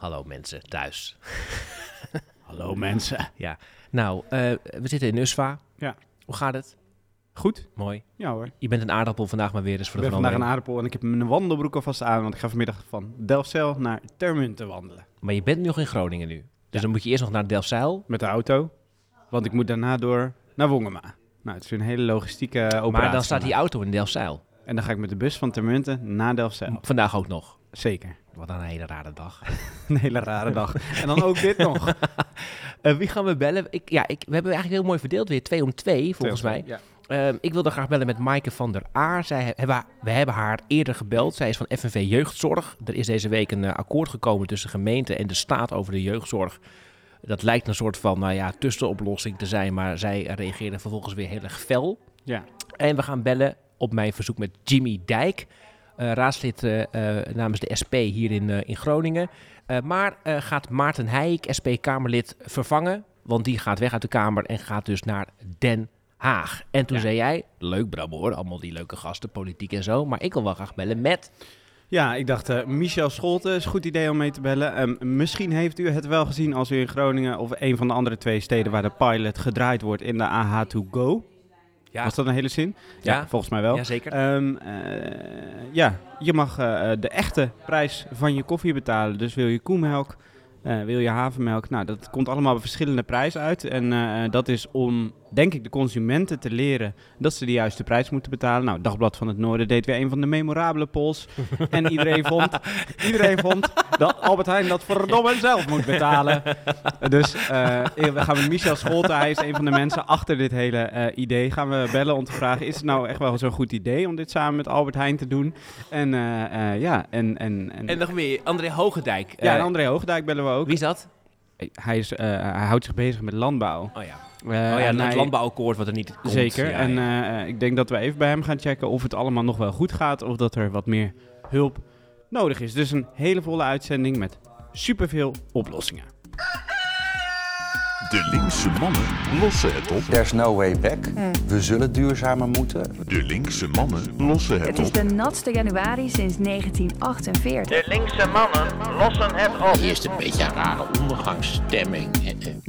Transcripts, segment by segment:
Hallo mensen thuis. Hallo mensen. Ja, nou, eh, we zitten in USFA. Ja. Hoe gaat het? Goed? Mooi. Ja hoor. Je bent een aardappel vandaag maar weer eens voor Ik de ben vandaag een aardappel en ik heb mijn wandelbroek alvast aan, want ik ga vanmiddag van Delfzijl naar Termunten wandelen. Maar je bent nog in Groningen nu. Dus dan moet je eerst nog naar Delfzijl. Met de auto, want ik moet daarna door naar Wongema. Nou, het is weer een hele logistieke operatie. Maar dan staat die auto in Delfzijl. En dan ga ik met de bus van Termunten naar Delfzijl. Vandaag ook nog. Zeker. Wat een hele rare dag. Een hele rare dag. En dan ook dit nog. Eh, wie gaan we bellen? Ik, ja, ik, we hebben eigenlijk heel mooi verdeeld weer. Twee om twee, volgens mij. Ja. Ehm, ik wilde graag bellen met Maaike van der Aar. Zij he- hebben, we hebben haar eerder gebeld. Zij is van FNV Jeugdzorg. Er is deze week een eh, akkoord gekomen tussen gemeente en de staat over de jeugdzorg. Dat lijkt een soort van nou ja, tussenoplossing te zijn, maar zij reageerde vervolgens weer heel erg fel. Ja. En we gaan bellen op mijn verzoek met Jimmy Dijk, raadslid eh, eh, namens de SP hier in, eh, in Groningen. Eh, maar eh, gaat Maarten Heijk, SP-Kamerlid, vervangen? Want die gaat weg uit de Kamer en gaat dus naar Den Haag. En toen Ja. zei jij, leuk Bram hoor, allemaal die leuke gasten, politiek en zo. Maar ik wil wel graag bellen met... Ja, ik dacht, eh, Michel Scholten is een goed idee om mee te bellen. Ehm, misschien heeft u het wel gezien als u in Groningen of een van de andere twee steden waar de pilot gedraaid wordt in de AH2Go. Ja, Was dat een hele zin? Ja. volgens mij wel. Jazeker. Ehm, eh, ja, je mag eh, de echte prijs van je koffie betalen. Dus wil je koemelk, eh, wil je havermelk. Nou, dat komt allemaal op verschillende prijzen uit. En dat is om, denk ik, de consumenten te leren dat ze de juiste prijs moeten betalen. Nou, Dagblad van het Noorden deed weer een van de memorabele polls. en iedereen vond, iedereen vond dat Albert Heijn dat verdomme zelf moet betalen. Dus eh, we gaan met Michel Scholten, hij is een van de mensen achter dit hele eh, idee. Gaan we bellen om te vragen, is het nou echt wel zo'n goed idee om dit samen met Albert Heijn te doen? En eh, ja, en... en, en, En nog meer, André Hogendijk. ja, en André Hoogdijk bellen we ook. Wie is dat? Hij, is, eh, hij houdt zich bezig met landbouw. Oh ja, Eh, oh ja en het hij- landbouwakkoord wat er niet komt. Zeker. Ja, en ja. eh, eh, ik denk dat we even bij hem gaan checken of het allemaal nog wel goed gaat. Of dat er wat meer hulp nodig is. Dus een hele volle uitzending met superveel oplossingen. De linkse mannen lossen het op. There's no way back. We zullen duurzamer moeten. De linkse mannen lossen het Het is op. de natste januari sinds 1948. De linkse mannen lossen het op. Eerst een beetje een rare ondergangsstemming.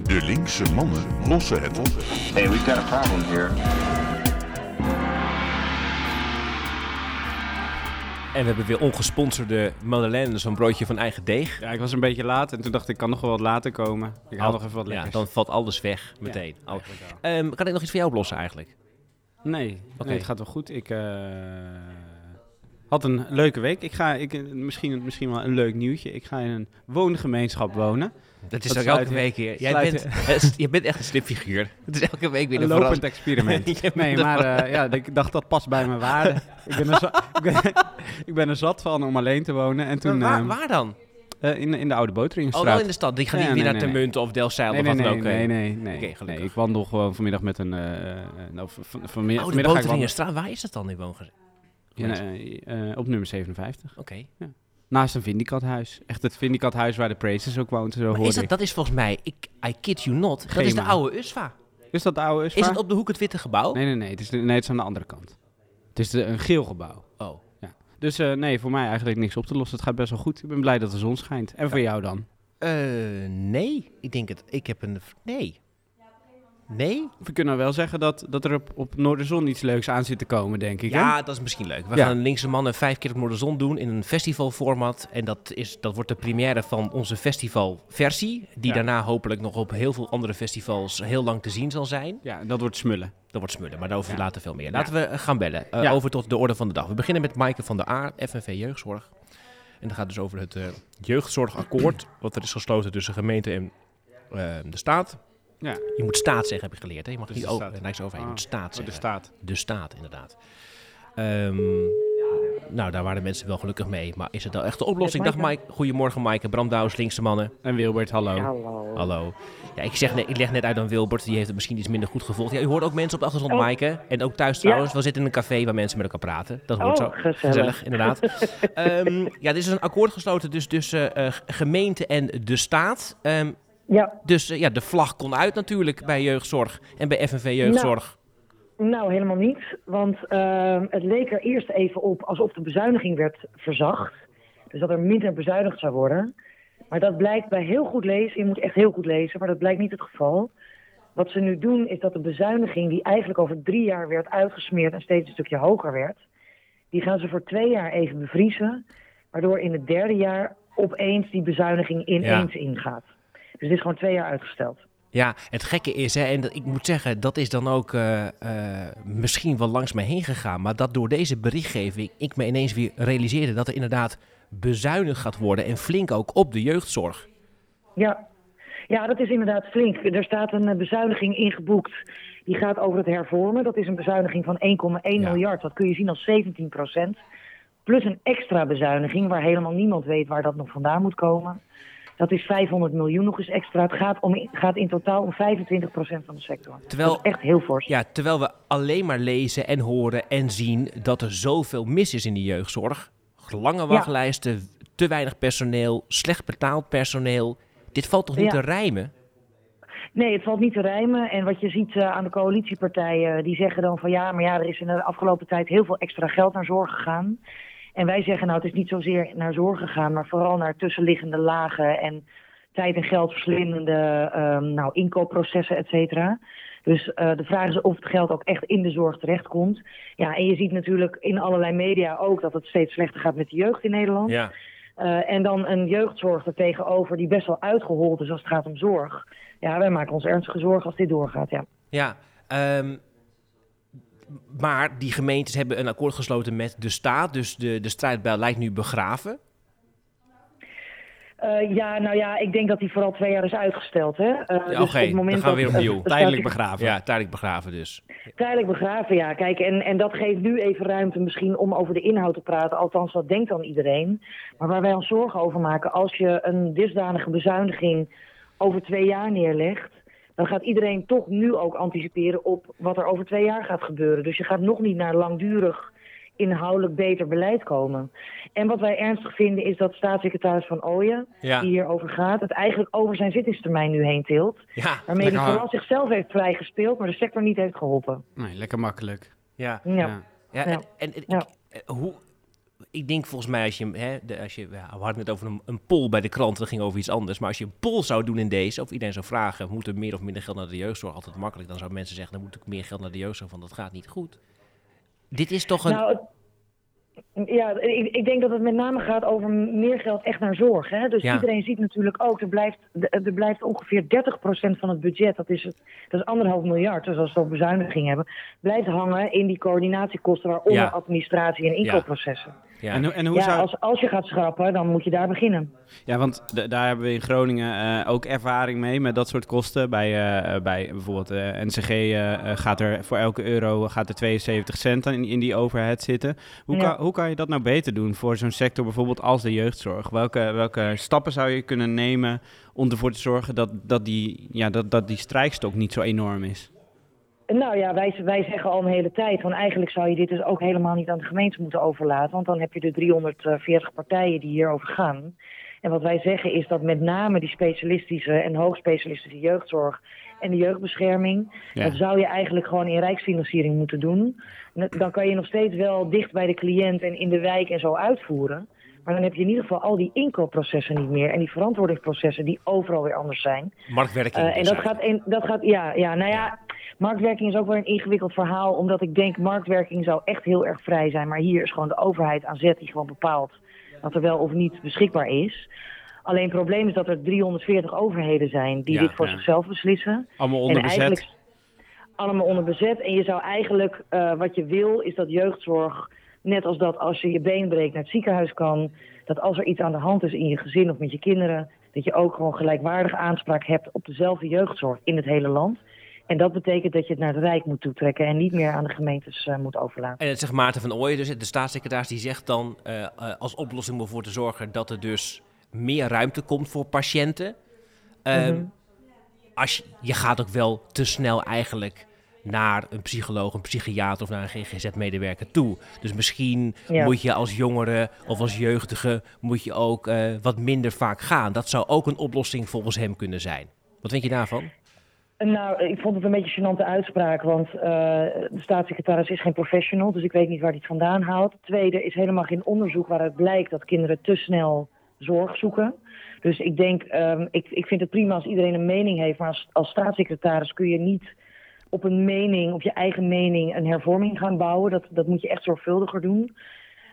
De linkse mannen lossen het op. Hey, we've got a problem here. En we hebben weer ongesponsorde Madeleine, zo'n broodje van eigen deeg. Ja, ik was een beetje laat en toen dacht ik, ik kan nog wel wat later komen. Ik haal nog even wat Ja, lekkers. dan valt alles weg meteen. Ja, Oh. wel. Ehm, kan ik nog iets voor jou oplossen eigenlijk? Nee, Oké. nee, het gaat wel goed. Ik eh, had een leuke week. Ik ga, ik, misschien, misschien wel een leuk nieuwtje. Ik ga in een woongemeenschap wonen. Dat is Dat elke week hier. Jij bent, eh, je bent echt een slipfiguur. Het is elke week weer Een een lopend experiment. Nee, maar eh, ja, ik dacht dat past bij mijn waarde. ik, ben er ik, ben, ik ben er zat van om alleen te wonen. En toen waar, ehm, waar dan? eh, in, in de Oude Oh, Boteringstraat. wel in de stad. Die gaan Ja, niet weer nee, naar nee, Termunten of Delfzijl nee, of nee, wat dan ook. nee, eh. nee, nee, Oké, nee. Ik wandel gewoon vanmiddag met een... eh, eh, nou, van, van, vanmiddag, Oh, de vanmiddag ga ik wandelen. Boteringenstraat. Waar is dat dan in woongezicht? Ja, eh, eh, op nummer 57. Oké. Naast een Vindicathuis. Echt het Vindicathuis waar de Praces ook woont. Zo Maar is dat, ik. dat is volgens mij, ik, I kid you not, dat is de oude USFA. Is dat de oude Is USVA? het op de hoek het witte gebouw? Nee, nee, nee. Het is, de- nee, het is aan de andere kant. Het is de, een geel gebouw. Oh. Dus eh, nee, voor mij eigenlijk niks op te lossen. Het gaat best wel goed. Ik ben blij dat de zon schijnt. En voor jou dan? Eh, nee. Ik denk het. Ik heb een... Nee. Nee? We kunnen wel zeggen dat, dat er op, op Noorderzon iets leuks aan zit te komen, denk ik. hè? Ja, dat is misschien leuk. We Ja. gaan Linkse Mannen vijf keer op Noorderzon doen in een festivalformat. En dat, is, dat wordt de première van onze festivalversie. Die Ja. daarna hopelijk nog op heel veel andere festivals heel lang te zien zal zijn. Ja, dat wordt smullen. Dat wordt smullen, maar daarover Ja. later veel meer. Laten we eh, gaan bellen. Eh. Over tot de orde van de dag. We beginnen met Maaike van der Aar, FNV Jeugdzorg. En dat gaat dus over het eh, jeugdzorgakkoord. Wat er is gesloten tussen gemeente en de staat. Ja. Je moet staat zeggen, heb je geleerd. Hè? Je mag Dus niet over, staat. Rijksoverheid, je moet Ah, staat Oh, zeggen. de staat. De staat, inderdaad. Ehm, nou, daar waren mensen wel gelukkig mee. Maar is het nou echt de oplossing? Dag Mike. Goedemorgen Maaike. Bram Douws, linkse mannen. En Wilbert, hallo. Hallo. Hallo. Ja, ik, zeg ik leg net uit aan Wilbert. Die heeft het misschien iets minder goed gevolgd. Ja, u hoort ook mensen op de achtergrond, Oh. Maaike. En ook thuis trouwens. We zitten in een café waar mensen met elkaar praten. Dat hoort Oh, zo. gezellig. inderdaad. Ehm, ja, er is een akkoord gesloten dus tussen eh, gemeente en de staat. Ehm, Ja, dus eh, ja, de vlag kon uit natuurlijk bij jeugdzorg en bij FNV Jeugdzorg. nou helemaal niet. Want ehm, het leek er eerst even op alsof de bezuiniging werd verzacht. Dus dat er minder bezuinigd zou worden. Maar dat blijkt bij heel goed lezen, je moet echt heel goed lezen, maar dat blijkt niet het geval. Wat ze nu doen is dat de bezuiniging die eigenlijk over drie jaar werd uitgesmeerd en steeds een stukje hoger werd, die gaan ze voor twee jaar even bevriezen, waardoor in het derde jaar opeens die bezuiniging ineens ingaat. Dus het is gewoon twee jaar uitgesteld. Ja, het gekke is, hè, en dat, ik moet zeggen, dat is dan ook eh, eh, misschien wel langs me heen gegaan. Maar dat door deze berichtgeving ik me ineens weer realiseerde dat er inderdaad bezuinigd gaat worden. En flink ook op de jeugdzorg. Ja. ja, dat is inderdaad flink. Er staat een eh, bezuiniging ingeboekt. Die gaat over het hervormen. Dat is een bezuiniging van 1,1 miljard. Dat kun je zien als 17 procent. Plus een extra bezuiniging waar helemaal niemand weet waar dat nog vandaan moet komen. Dat is 500 miljoen nog eens extra. Het gaat, om, gaat in totaal om 25% van de sector. Terwijl, dat is echt heel fors. Ja, terwijl we alleen maar lezen en horen en zien dat er zoveel mis is in de jeugdzorg. Lange wachtlijsten, te weinig personeel, slecht betaald personeel. Dit valt toch niet Ja. te rijmen? Nee, het valt niet te rijmen. En wat je ziet eh, aan de coalitiepartijen, die zeggen dan van ja, maar ja, er is in de afgelopen tijd heel veel extra geld naar zorg gegaan. En wij zeggen nou, het is niet zozeer naar zorg gegaan, maar vooral naar tussenliggende lagen en tijd en geld verslindende ehm, nou, inkoopprocessen, et cetera. Dus eh, de vraag is of het geld ook echt in de zorg terechtkomt. Ja, en je ziet natuurlijk in allerlei media ook dat het steeds slechter gaat met de jeugd in Nederland. Ja. Eh, en dan een jeugdzorg er tegenover die best wel uitgehold is als het gaat om zorg. Ja, wij maken ons ernstige zorgen als dit doorgaat, ja. Ja, ehm, maar die gemeentes hebben een akkoord gesloten met de staat. Dus de, de strijdbijl lijkt nu begraven. Eh, ja, nou ja, ik denk dat die vooral twee jaar is uitgesteld, hè. Eh, Ja, dus Oké, op het moment dan gaan we weer opnieuw. de Tijdelijk begraven. Ja, tijdelijk begraven dus. Tijdelijk begraven, ja. Kijk, en, en dat geeft nu even ruimte misschien om over de inhoud te praten. Althans, dat denkt dan iedereen. Maar waar wij ons zorgen over maken, als je een dusdanige bezuiniging over twee jaar neerlegt... dan gaat iedereen toch nu ook anticiperen op wat er over twee jaar gaat gebeuren. Dus je gaat nog niet naar langdurig inhoudelijk beter beleid komen. En wat wij ernstig vinden is dat staatssecretaris Van Ooyen, Ja. die hierover gaat... het eigenlijk over zijn zittingstermijn nu heen tilt. Ja, Waarmee hij vooral zichzelf heeft vrijgespeeld, maar de sector niet heeft geholpen. Nee, lekker makkelijk. ja. Ja. Ja. Ja, Ja. en, en, en Ja. ik, eh, hoe, ik denk volgens mij als je, hè, de, als je ja, we hadden het over een, een poll bij de krant, dat ging over iets anders. Maar als je een poll zou doen in deze, of iedereen zou vragen, moet er meer of minder geld naar de jeugdzorg? Altijd makkelijk, dan zouden mensen zeggen, dan moet ik meer geld naar de jeugdzorg, want dat gaat niet goed. Dit is toch een... Nou, ja, ik, ik denk dat het met name gaat over meer geld echt naar zorg. Hè? Dus Ja. iedereen ziet natuurlijk ook, er blijft, er blijft ongeveer 30% van het budget, dat is, het, dat is anderhalf miljard, dus als we bezuiniging hebben, blijft hangen in die coördinatiekosten, waaronder Ja. administratie en inkoopprocessen. ja. En, hoe- en hoe Ja, zou... als, als je gaat schrappen, dan moet je daar beginnen. Ja, want d- daar hebben we in Groningen eh, ook ervaring mee met dat soort kosten. Bij, eh, eh, bij bijvoorbeeld eh, NCG gaat er voor elke euro gaat er 72 cent in, in die overhead zitten. Hoe, Ja. kan, hoe kan je dat nou beter doen voor zo'n sector bijvoorbeeld als de jeugdzorg? Welke, welke stappen zou je kunnen nemen om ervoor te zorgen dat, dat, die, ja, dat, dat die strijkstok niet zo enorm is? Nou ja, wij, wij zeggen al een hele tijd, van eigenlijk zou je dit dus ook helemaal niet aan de gemeente moeten overlaten. Want dan heb je de 340 partijen die hierover gaan. En wat wij zeggen is dat met name die specialistische en hoogspecialistische jeugdzorg en de jeugdbescherming, Ja. dat zou je eigenlijk gewoon in rijksfinanciering moeten doen. En Dan kan je nog steeds wel dicht bij de cliënt en in de wijk en zo uitvoeren. Maar dan heb je in ieder geval al die inkoopprocessen niet meer en die verantwoordingsprocessen die overal weer anders zijn. Marktwerking. Eh, en dus dat gaat, en dat gaat, ja, ja, nou ja, marktwerking is ook wel een ingewikkeld verhaal, omdat ik denk marktwerking zou echt heel erg vrij zijn, maar hier is gewoon de overheid aan zet die gewoon bepaalt dat er wel of niet beschikbaar is. Alleen het probleem is dat er 340 overheden zijn die Ja, dit voor ja. zichzelf beslissen. Allemaal En onder bezet. allemaal onder bezet. En je zou eigenlijk, eh, wat je wil, is dat jeugdzorg, net als dat als je je been breekt naar het ziekenhuis kan, dat als er iets aan de hand is in je gezin of met je kinderen, dat je ook gewoon gelijkwaardige aanspraak hebt op dezelfde jeugdzorg in het hele land. En dat betekent dat je het naar het Rijk moet toetrekken en niet meer aan de gemeentes eh, moet overlaten. En het zegt Maarten van Ooyen, dus de staatssecretaris, die zegt dan eh, eh, als oplossing om ervoor te zorgen dat er dus meer ruimte komt voor patiënten. Ehm, Mhm. als je, je gaat ook wel te snel eigenlijk naar een psycholoog, een psychiater of naar een GGZ-medewerker toe. Dus misschien Ja. moet je als jongere of als jeugdige moet je ook wat minder vaak gaan. Dat zou ook een oplossing volgens hem kunnen zijn. Wat vind je daarvan? Nou, ik vond het een beetje een gênante uitspraak, want eh, de staatssecretaris is geen professional, dus ik weet niet waar hij het vandaan haalt. Tweede is helemaal geen onderzoek waaruit blijkt dat kinderen te snel zorg zoeken. Dus ik denk, ehm, ik, ik vind het prima als iedereen een mening heeft, maar als, staatssecretaris kun je niet op een mening, op je eigen mening, een hervorming gaan bouwen. Dat, dat moet je echt zorgvuldiger doen.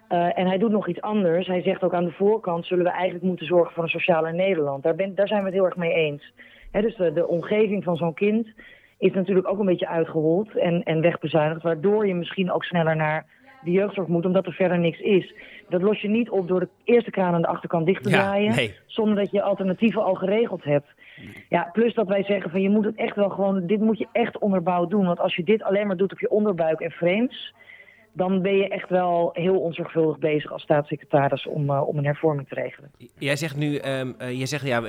Uh, en hij doet nog iets anders. Hij zegt ook aan de voorkant zullen we eigenlijk moeten zorgen voor een socialer Nederland. Daar, ben, daar zijn we het heel erg mee eens. Dus de, de omgeving van zo'n kind is natuurlijk ook een beetje uitgehold en, en wegbezuinigd. Waardoor je misschien ook sneller naar de jeugdzorg moet, omdat er verder niks is. Dat los je niet op door de eerste kraan aan de achterkant dicht te draaien. nee. Zonder dat je alternatieven al geregeld hebt. Ja, plus dat wij zeggen van je moet het echt wel gewoon, dit moet je echt onderbouwd doen. Want als je dit alleen maar doet op je onderbuik en frames, dan ben je echt wel heel onzorgvuldig bezig als staatssecretaris om, uh, om een hervorming te regelen. Jij zegt nu, um, uh, jij zegt ja,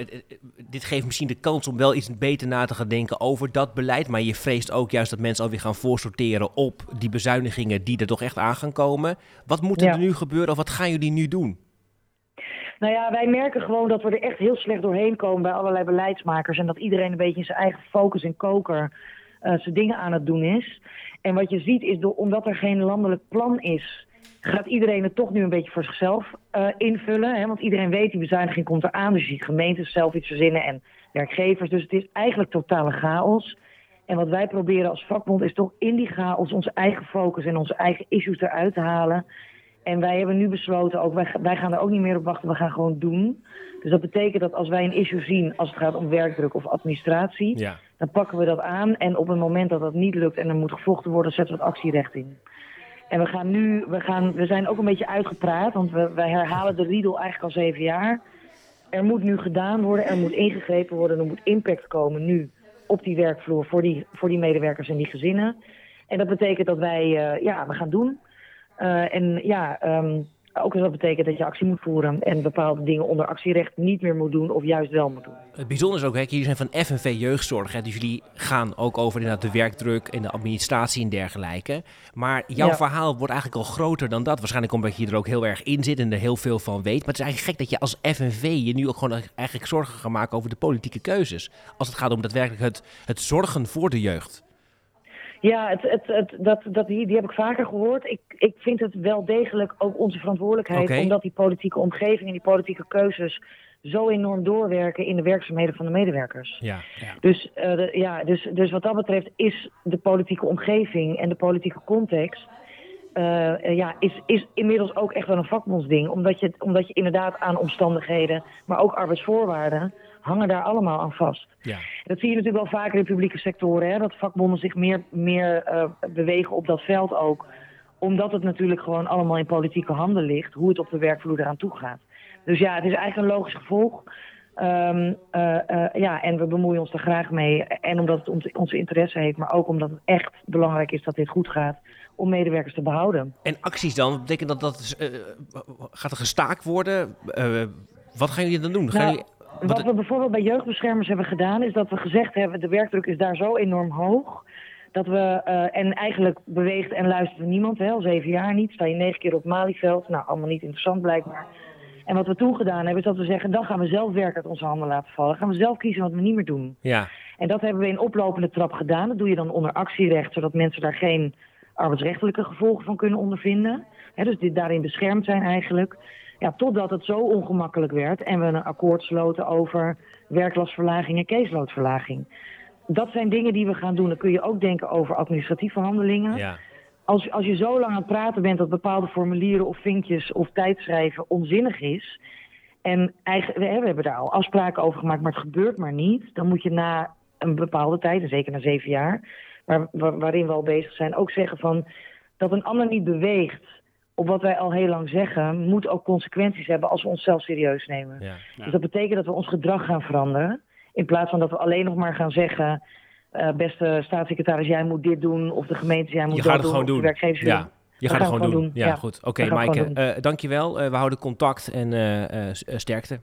dit geeft misschien de kans om wel iets beter na te gaan denken over dat beleid. Maar je vreest ook juist dat mensen alweer gaan voorsorteren op die bezuinigingen die er toch echt aan gaan komen. Wat moet er Ja. nu gebeuren of wat gaan jullie nu doen? Nou ja, wij merken gewoon dat we er echt heel slecht doorheen komen bij allerlei beleidsmakers. En dat iedereen een beetje in zijn eigen focus en koker eh, zijn dingen aan het doen is. En wat je ziet is, door, omdat er geen landelijk plan is, gaat iedereen het toch nu een beetje voor zichzelf eh, invullen. Hè? Want iedereen weet, die bezuiniging komt eraan. Dus je ziet gemeentes zelf iets verzinnen en werkgevers. Dus het is eigenlijk totale chaos. En wat wij proberen als vakbond is toch in die chaos onze eigen focus en onze eigen issues eruit te halen. En wij hebben nu besloten, ook, wij, wij gaan er ook niet meer op wachten, we gaan gewoon doen. Dus dat betekent dat als wij een issue zien, als het gaat om werkdruk of administratie, Ja. Dan pakken we dat aan. En op het moment dat dat niet lukt en er moet gevochten worden, zetten we het actierecht in. En we gaan nu, we, gaan, we zijn ook een beetje uitgepraat, want we, wij herhalen de riedel eigenlijk al zeven jaar. Er moet nu gedaan worden, er moet ingegrepen worden, er moet impact komen nu op die werkvloer voor die, voor die medewerkers en die gezinnen. En dat betekent dat wij, eh, ja, we gaan doen. Uh, en ja, um, ook dat betekent dat je actie moet voeren en bepaalde dingen onder actierecht niet meer moet doen of juist wel moet doen. Het bijzondere is ook, hè, jullie zijn van FNV Jeugdzorg, hè, dus jullie gaan ook over inderdaad de werkdruk en de administratie en dergelijke. Maar jouw Ja. verhaal wordt eigenlijk al groter dan dat. Waarschijnlijk omdat je er ook heel erg in zit en er heel veel van weet. Maar het is eigenlijk gek dat je als FNV je nu ook gewoon eigenlijk zorgen gaat maken over de politieke keuzes. Als het gaat om daadwerkelijk het, het zorgen voor de jeugd. Ja, het, het, het, dat, dat, die, die heb ik vaker gehoord. Ik, ik vind het wel degelijk ook onze verantwoordelijkheid, omdat die politieke omgeving en die politieke keuzes zo enorm doorwerken in de werkzaamheden van de medewerkers. Ja, Dus, eh, de- ja, dus, dus wat dat betreft is de politieke omgeving en de politieke context. eh, eh, ja, is, is inmiddels ook echt wel een vakbondsding. Omdat je, omdat je inderdaad aan omstandigheden, maar ook arbeidsvoorwaarden, hangen daar allemaal aan vast. ja. Dat zie je natuurlijk wel vaker in publieke sectoren. Hè? Dat vakbonden zich meer, meer eh, bewegen op dat veld ook. Omdat het natuurlijk gewoon allemaal in politieke handen ligt. Hoe het op de werkvloer eraan toe gaat. Dus ja, het is eigenlijk een logisch gevolg. Ehm, eh, eh, ja, en we bemoeien ons er graag mee. En omdat het ons, onze interesse heeft. Maar ook omdat het echt belangrijk is dat dit goed gaat. Om medewerkers te behouden. En acties dan? Betekent dat dat gaat er gestaakt worden? Wat gaan jullie dan doen? Gaan Nou, jullie, Wat we bijvoorbeeld bij jeugdbeschermers hebben gedaan, is dat we gezegd hebben: de werkdruk is daar zo enorm hoog. Dat we, eh, en eigenlijk beweegt en luistert niemand, hè, al zeven jaar niet. Sta je negen keer op Malieveld. Nou, allemaal niet interessant blijkbaar. En wat we toen gedaan hebben, is dat we zeggen: dan gaan we zelf werk uit onze handen laten vallen. Gaan we zelf kiezen wat we niet meer doen. ja. En dat hebben we in oplopende trap gedaan. Dat doe je dan onder actierecht, zodat mensen daar geen arbeidsrechtelijke gevolgen van kunnen ondervinden. Dus die daarin beschermd zijn eigenlijk. Ja, totdat het zo ongemakkelijk werd en we een akkoord sloten over werklastverlaging en caseloadverlaging. Dat zijn dingen die we gaan doen. Dan kun je ook denken over administratieve handelingen. ja. Als, als je zo lang aan het praten bent dat bepaalde formulieren of vinkjes of tijdschrijven onzinnig is. En eigen, we, we hebben daar al afspraken over gemaakt, maar het gebeurt maar niet. Dan moet je na een bepaalde tijd, en zeker na zeven jaar, waar, waar- waarin we al bezig zijn, ook zeggen van dat een ander niet beweegt op wat wij al heel lang zeggen, moet ook consequenties hebben als we onszelf serieus nemen. ja. Dus dat betekent dat we ons gedrag gaan veranderen. In plaats van dat we alleen nog maar gaan zeggen, eh, beste staatssecretaris, jij moet dit doen, of de gemeente, jij moet Je dat gaat het gewoon of de doen. Ja. Je gaat het gewoon doen. gewoon doen. Ja, Ja. goed. Oké, gaan Maaike, gewoon eh dankjewel. Eh, we houden contact en eh, eh, eh, sterkte.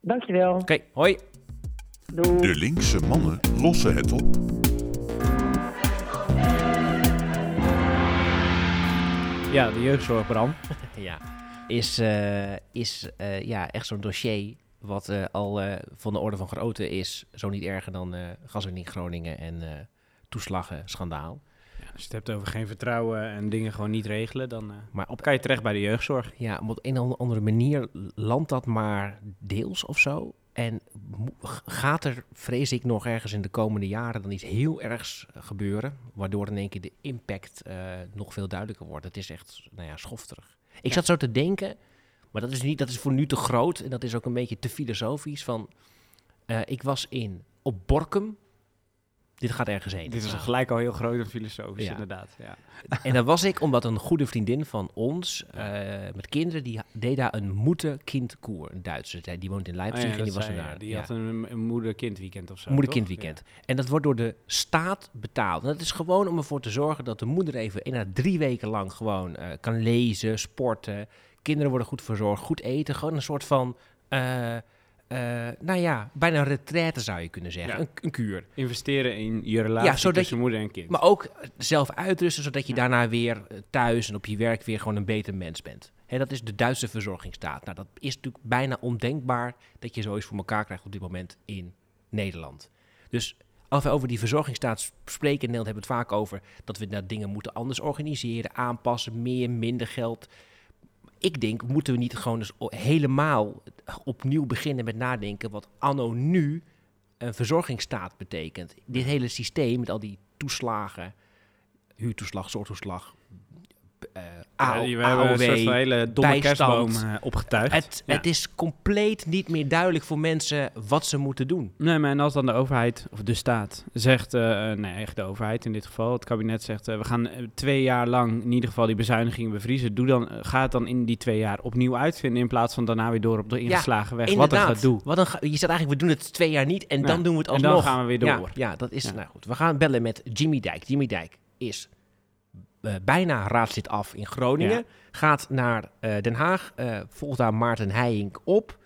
Dankjewel. Oké, hoi. Doei. De linkse mannen lossen het op. Ja, de jeugdzorg, Bram. Ja, is, eh, is eh, ja, echt zo'n dossier wat eh, al van de orde van grootte is. Zo niet erger dan gaswinning Groningen en eh toeslagen schandaal. Als je het hebt over geen vertrouwen en dingen gewoon niet regelen, dan Maar op, kan je terecht bij de jeugdzorg. ja, op een of andere manier landt dat maar deels of zo. En gaat er, vrees ik, nog ergens in de komende jaren dan iets heel ergs gebeuren. Waardoor in één keer de impact eh, nog veel duidelijker wordt. Het is echt, nou ja, schofterig. Ik zat zo te denken, maar dat is, niet, dat is voor nu te groot. En dat is ook een beetje te filosofisch. Van, eh, ik was in, op Borkum. Dit gaat ergens heen. Dit is Nou, gelijk al heel groot en filosofisch, Ja. inderdaad. Ja. En daar was ik omdat een goede vriendin van ons, eh, met kinderen, die deed daar een moeder-kindkoer. Een Duitse. Die- Die woont in Oh Leipzig ja, en die dat was zei er daar. Die ja. had een, een moeder-kindweekend of zo. Moeder-kindweekend. En dat wordt door de staat betaald. En dat is gewoon om ervoor te zorgen dat de moeder even in haar drie weken lang gewoon eh, kan lezen, sporten. Kinderen worden goed verzorgd, goed eten. Gewoon een soort van, eh, eh, nou ja, bijna een retraite zou je kunnen zeggen. Ja. Een, een kuur. Investeren in je relatie Ja, zodat je- moeder en kind. Maar ook zelf uitrusten, zodat je daarna weer eh, thuis en op je werk weer gewoon een beter mens bent. Hè, dat is de Duitse verzorgingsstaat. Nou, dat is natuurlijk bijna ondenkbaar dat je zoiets voor elkaar krijgt op dit moment in Nederland. Dus als we over die verzorgingsstaat spreken in Nederland, hebben we het vaak over dat we dat dingen moeten anders organiseren, aanpassen, meer, minder geld. Ik denk, moeten we niet gewoon eens helemaal opnieuw beginnen met nadenken wat anno nu een verzorgingsstaat betekent. Dit hele systeem met al die toeslagen, huurtoeslag, zorgtoeslag, eh Ja, we hebben een soort van hele domme kerstboom eh, opgetuigd. Het, Ja. het is compleet niet meer duidelijk voor mensen wat ze moeten doen. Nee, maar en als dan de overheid, of de staat, zegt, eh, nee, echt de overheid in dit geval, het kabinet zegt, we gaan twee jaar lang in ieder geval die bezuinigingen bevriezen. Doe dan, ga het dan in die twee jaar opnieuw uitvinden in plaats van daarna weer door op de ingeslagen weg. Wat een gedoe. Wat een je zegt eigenlijk, we doen het twee jaar niet en dan doen we het En alsnog. dan gaan we weer door. Ja, dat is, nou goed. We gaan bellen met Jimmy Dijk. Jimmy Dijk is eh, bijna raadslid af in Groningen. Ja. Gaat naar eh, Den Haag, eh, volgt daar Maarten Heijink op.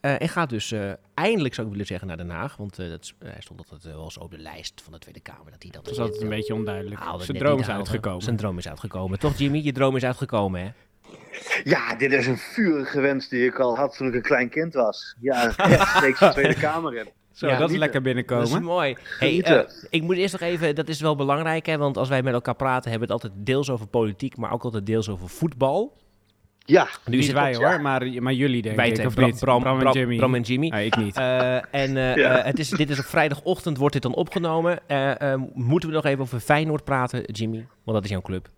eh, en gaat dus eh, eindelijk, zou ik willen zeggen, naar Den Haag. Want eh, dat, hij stond altijd wel eens op de lijst van de Tweede Kamer. Dat hij dat Dat is altijd een beetje onduidelijk. Zijn droom is uitgekomen. Zijn droom is uitgekomen. Toch Jimmy? Je droom is uitgekomen hè? Ja, dit is een vurige wens die ik al had toen ik een klein kind was. Ja, rechtstreeks de Tweede Kamer in. Zo, Ja, dat is lekker Dat is binnenkomen. mooi. Hey, eh, ik moet eerst nog even, dat is wel belangrijk, hè, want als wij met elkaar praten, hebben we het altijd deels over politiek, maar ook altijd deels over voetbal. Ja, Nu het wij hoor, maar, maar jullie denk Wij ik, of Bram, niet? Bram, Bram en Bram- Jimmy. Bram en Jimmy. Ah, ik niet. Eh, en eh, Ja. het is, dit is op vrijdagochtend, wordt dit dan opgenomen. Eh, eh, moeten we nog even over Feyenoord praten, Jimmy? Want dat is jouw club.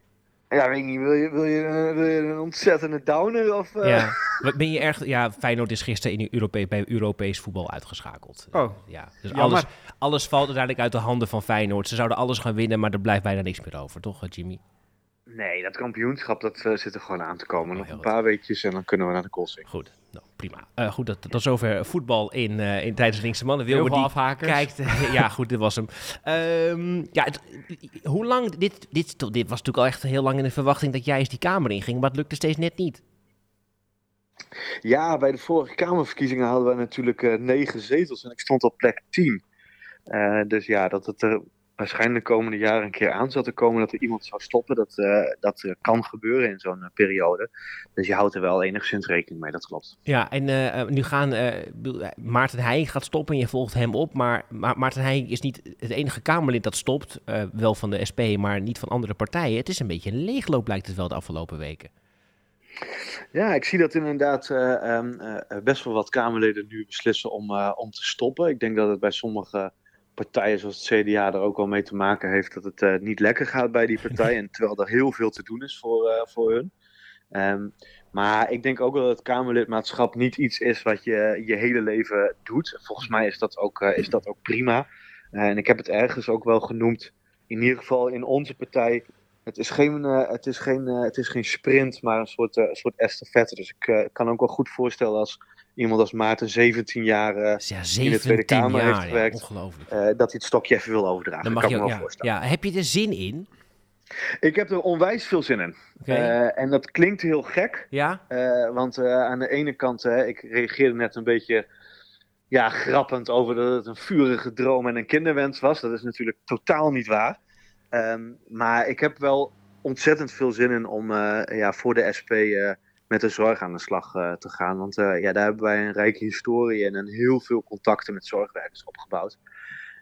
Ja weet ik niet, wil je, wil je, wil je een ontzettende downer? Of, eh? Ja. Wat Ben je erg, ja, Feyenoord is gisteren in Europe, bij Europees voetbal uitgeschakeld. Oh, Ja, dus alles, alles valt uiteindelijk uit de handen van Feyenoord. Ze zouden alles gaan winnen, maar er blijft bijna niks meer over, toch eh, Jimmy? Nee, dat kampioenschap dat, eh, zit er gewoon aan te komen. Oh, Nog een goed. paar weekjes en dan kunnen we naar de koolsing. Goed, nou, prima. Eh, goed, dat, tot zover voetbal in, eh in tijdens de Linkse Mannen. Veel die afhakers. kijkt. ja, goed, dit was hem. Ehm, ja, het- hoe lang, dit, dit, dit was natuurlijk al echt heel lang in de verwachting dat jij eens die kamer inging, maar het lukte steeds net niet. Ja, bij de vorige Kamerverkiezingen hadden we natuurlijk eh, negen zetels en ik stond op plek 10. Eh, dus ja, dat het er waarschijnlijk de komende jaren een keer aan zat te komen dat er iemand zou stoppen, dat, eh, dat eh, kan gebeuren in zo'n eh, periode. Dus je houdt er wel enigszins rekening mee, dat klopt. Ja, en nu gaan Maarten Heijink gaat stoppen en je volgt hem op, maar Ma- Maarten Heijink is niet het enige Kamerlid dat stopt, wel van de SP, maar niet van andere partijen. Het is een beetje een leegloop lijkt het wel de afgelopen weken. Ja, ik zie dat inderdaad eh, ehm, eh, best wel wat Kamerleden nu beslissen om, om te stoppen. Ik denk dat het bij sommige partijen zoals het CDA er ook wel mee te maken heeft dat het eh, niet lekker gaat bij die partij. En terwijl er heel veel te doen is voor, eh, voor hun. Ehm, maar ik denk ook wel dat het Kamerlidmaatschap niet iets is wat je je hele leven doet. Volgens mij is dat ook, eh, is dat ook prima. En ik heb het ergens ook wel genoemd, in ieder geval in onze partij. Het is geen, het is geen, het is geen sprint, maar een soort, een soort estafette. Dus ik kan ook wel goed voorstellen als iemand als Maarten 17 jaar eh, in de Tweede 17 Kamer jaar, heeft ja, gewerkt. ongelooflijk. eh, dat hij het stokje even wil overdragen. Dan mag kan je me wel ja, voorstellen. ja, heb je er zin in? Ik heb er onwijs veel zin in. Eh, en dat klinkt heel gek. ja? want aan de ene kant, ik reageerde net een beetje ja, grappend over dat het een vurige droom en een kinderwens was. Dat is natuurlijk totaal niet waar. Ehm, maar ik heb wel ontzettend veel zin in om ja, voor de SP met de zorg aan de slag eh, te gaan. Want eh, ja, daar hebben wij een rijke historie en een heel veel contacten met zorgwerkers opgebouwd.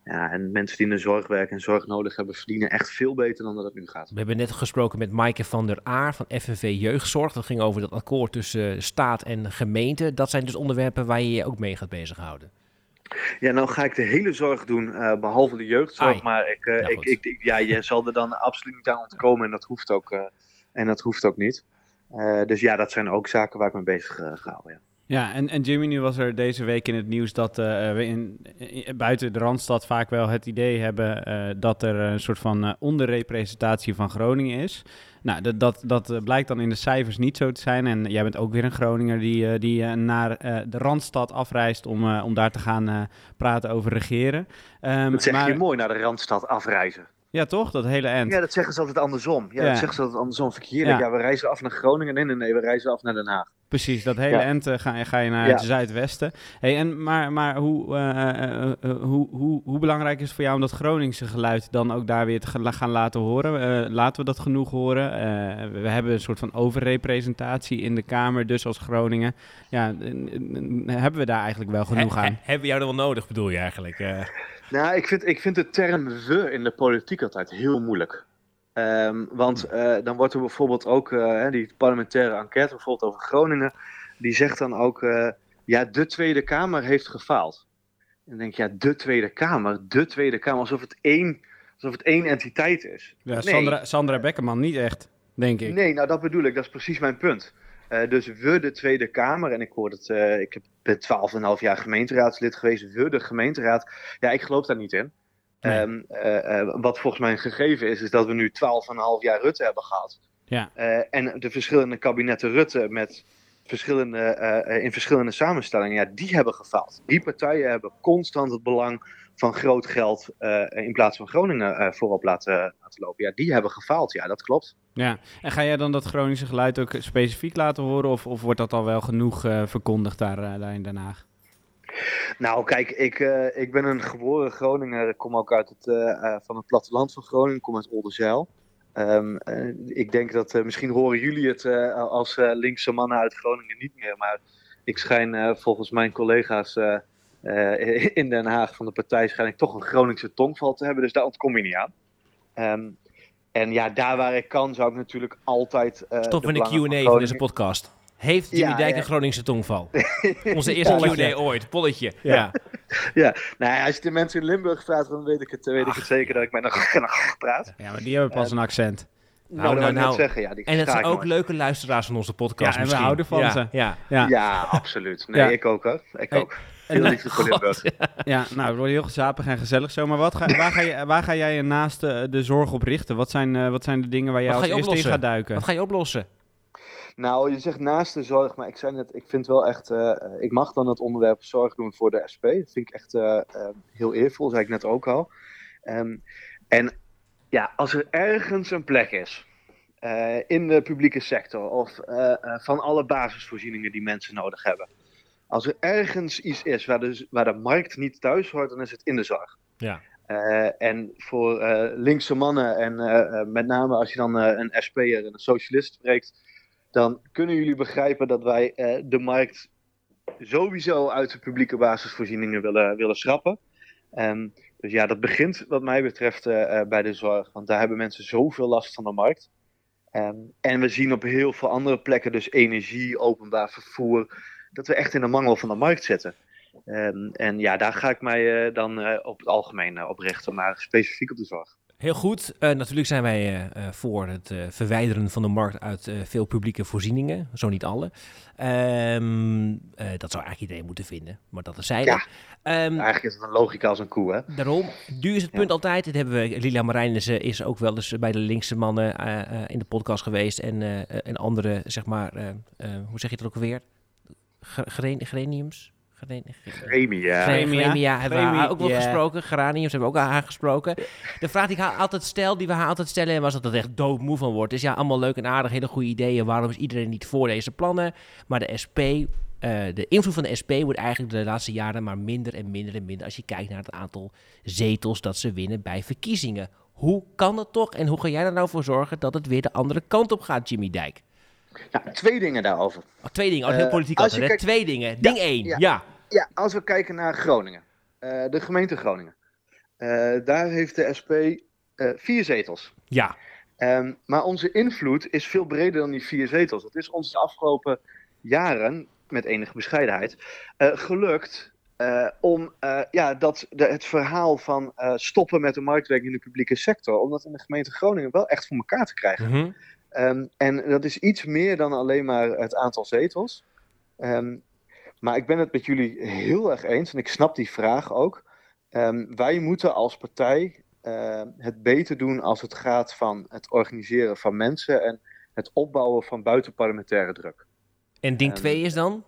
Ja, en mensen die in de zorg werken en zorg nodig hebben, verdienen echt veel beter dan dat het nu gaat. We hebben net gesproken met Maaike van der Aar van FNV Jeugdzorg. Dat ging over dat akkoord tussen staat en gemeente. Dat zijn dus onderwerpen waar je je ook mee gaat bezighouden. Ja, nou ga ik de hele zorg doen, uh, behalve de jeugdzorg. Ai. Maar ik, uh, Ja, ik, ik, ik- ja, je zal er dan absoluut niet aan ontkomen en dat hoeft ook, uh, en dat hoeft ook niet. Uh, dus ja, dat zijn ook zaken waar ik mee bezig uh, ga houden. Ja. Ja, en, en Jimmy, nu was er deze week in het nieuws dat uh, we in, in- buiten de Randstad vaak wel het idee hebben eh, dat er een soort van eh, onderrepresentatie van Groningen is. Nou, dat, dat, dat eh, blijkt dan in de cijfers niet zo te zijn. En jij bent ook weer een Groninger die, eh, die eh, naar eh, de Randstad afreist om, eh, om daar te gaan eh, praten over regeren. Ehm, Dat zeg maar, je mooi naar de Randstad afreizen. Ja, toch? Dat hele end. Ja, dat zeggen ze altijd andersom. Ja, Ja. dat zeggen ze altijd andersom. Heerlijk. Ja. Ja. we reizen af naar Groningen. Nee, nee, nee, we reizen af naar Den Haag. Precies, dat hele Ja. end eh, ga, je- ga je naar Ja. het zuidwesten. Hey, en, maar maar hoe, eh, eh, eh, hoe, hoe, hoe belangrijk is het voor jou om dat Groningse geluid dan ook daar weer te ga- gaan laten horen? Eh, laten we dat genoeg horen? Eh, we hebben een soort van overrepresentatie in de Kamer, dus als Groningen. Ja, hebben we daar eigenlijk wel genoeg He- he- aan? hebben we jou er wel nodig, bedoel je eigenlijk? Nou, ik vind, ik vind de term we in de politiek altijd heel moeilijk. Ehm, want eh, dan wordt er bijvoorbeeld ook, eh, die parlementaire enquête bijvoorbeeld over Groningen, die zegt dan ook, eh, ja, de Tweede Kamer heeft gefaald. En dan denk je, ja, de Tweede Kamer, de Tweede Kamer, alsof het één, alsof het één entiteit is. Ja, Nee. Sandra, Sandra Beckerman niet echt, denk ik. Nee, nou dat bedoel ik, dat is precies mijn punt. Eh, dus we, de Tweede Kamer, en ik hoor het, eh, ik heb- ben 12,5 jaar gemeenteraadslid geweest, we, de gemeenteraad. Ja, ik geloof daar niet in. Nee. Ehm, eh, wat volgens mij een gegeven is, is dat we nu 12,5 jaar Rutte hebben gehad. Ja. En de verschillende kabinetten Rutte met verschillende, eh, eh, in verschillende samenstellingen, ja, die hebben gefaald. Die partijen hebben constant het belang van groot geld eh, in plaats van Groningen voorop laten, laten lopen. Ja, die hebben gefaald, ja, dat klopt. Ja, en ga jij dan dat Groningse geluid ook specifiek laten horen? Of, of wordt dat al wel genoeg verkondigd daar, daar in Den Haag? Nou, kijk, ik, ik ben een geboren Groninger. Ik kom ook uit het, van het platteland van Groningen. Ik kom uit Oldenzaal. Ehm, eh, ik denk dat eh, misschien horen jullie het eh, als linkse mannen uit Groningen niet meer. Maar ik schijn volgens mijn collega's in Den Haag van de partij schijn ik toch een Groningse tongval te hebben. Dus daar ontkom je niet aan. Ehm, en ja, daar waar ik kan zou ik natuurlijk altijd... Stoppen we de Q&A van deze podcast. Heeft Jimmy Ja, Dijk ja. een Groningse tongval? Onze eerste. Q&A ooit. Polletje. Ja. Ja. Ja, nou ja, als je de mensen in Limburg vraagt, dan weet ik het, weet ik het zeker dat ik met een praat. Ja, maar die hebben pas een accent. Nou, nou, dat wou ik nou. zeggen, ja, die En het zijn ook leuke luisteraars van onze podcast Ja, en we houden van ja, ze. Ja. Ja, Ja, absoluut. Nee, Ja. ik ook hoor. Ik Hey, ook. Heel liefde voor Limburg. ja nou, het wordt heel gezapig en gezellig zo. Maar wat ga, waar, ga je, waar ga jij je naast eh, de zorg op richten? Wat zijn, eh, wat zijn de dingen waar jij Wat als ga je eerste in oplossen? gaat duiken? Wat ga je oplossen? Nou, je zegt naast de zorg, maar ik zei net, ik vind wel echt, eh, eh, ik mag dan het onderwerp zorg doen voor de SP. Dat vind ik echt eh, heel eervol, zei ik net ook al. Ehm, en ja, als er ergens een plek is in de publieke sector of van alle basisvoorzieningen die mensen nodig hebben. Als er ergens iets is waar de, waar de markt niet thuis hoort, dan is het in de zorg. Ja. En voor eh, linkse mannen, en met name als je dan een SP'er en een socialist spreekt, dan kunnen jullie begrijpen dat wij eh, de markt sowieso uit de publieke basisvoorzieningen willen, willen schrappen. Ehm, dus ja, dat begint wat mij betreft eh, eh, bij de zorg, want daar hebben mensen zoveel last van de markt. Ehm, en we zien op heel veel andere plekken, dus energie, openbaar vervoer, dat we echt in de mangel van de markt zitten. Ehm, en ja, daar ga ik mij dan op het algemeen op richten, maar specifiek op de zorg. Heel goed. Eh, natuurlijk zijn wij eh, eh, voor het verwijderen van de markt uit veel publieke voorzieningen. Zo niet alle. Ehm, eh, dat zou eigenlijk iedereen moeten vinden. Maar dat is zijde. Ja. Ehm, Eigenlijk is het een logica als een koe, hè? Daarom, nu is het Ja. punt altijd, dit hebben we, Lila Marijnissen is ook wel eens bij de linkse mannen in de podcast geweest en, en andere, zeg maar, hoe zeg je dat ook alweer? Ge- Gremia, Gremia. Gremia hebben we Gremia, haar ook wel gesproken. Geraniums hebben we ook haar gesproken. De vraag die ik haar altijd stel, die we haar altijd stellen, was dat het echt doodmoe van wordt. Is ja, allemaal leuk en aardig, hele goede ideeën. Waarom is iedereen niet voor deze plannen? Maar de SP, eh, de invloed van de SP wordt eigenlijk de laatste jaren maar minder en minder en minder. Als je kijkt naar het aantal zetels dat ze winnen bij verkiezingen. Hoe kan dat toch? En hoe ga jij er nou voor zorgen dat het weer de andere kant op gaat, Jimmy Dijk? Nou, twee dingen daarover. Oh, twee dingen, oh, heel Eh, politiek altijd, hè? kijkt- Twee dingen. Ding één, ja. ja. Ja, als we kijken naar Groningen, eh, de gemeente Groningen. eh, daar heeft de SP vier zetels. Ja. Ehm, maar onze invloed is veel breder dan die vier zetels. Het is ons de afgelopen jaren, met enige bescheidenheid, gelukt om ja, dat, de, het verhaal van stoppen met de marktwerking in de publieke sector, om dat in de gemeente Groningen wel echt voor elkaar te krijgen. Mhm. Ehm, en dat is iets meer dan alleen maar het aantal zetels. Ehm, maar ik ben het met jullie heel erg eens en ik snap die vraag ook. Ehm, wij moeten als partij het beter doen als het gaat van het organiseren van mensen en het opbouwen van buitenparlementaire druk. En ding Ehm, 2 is dan?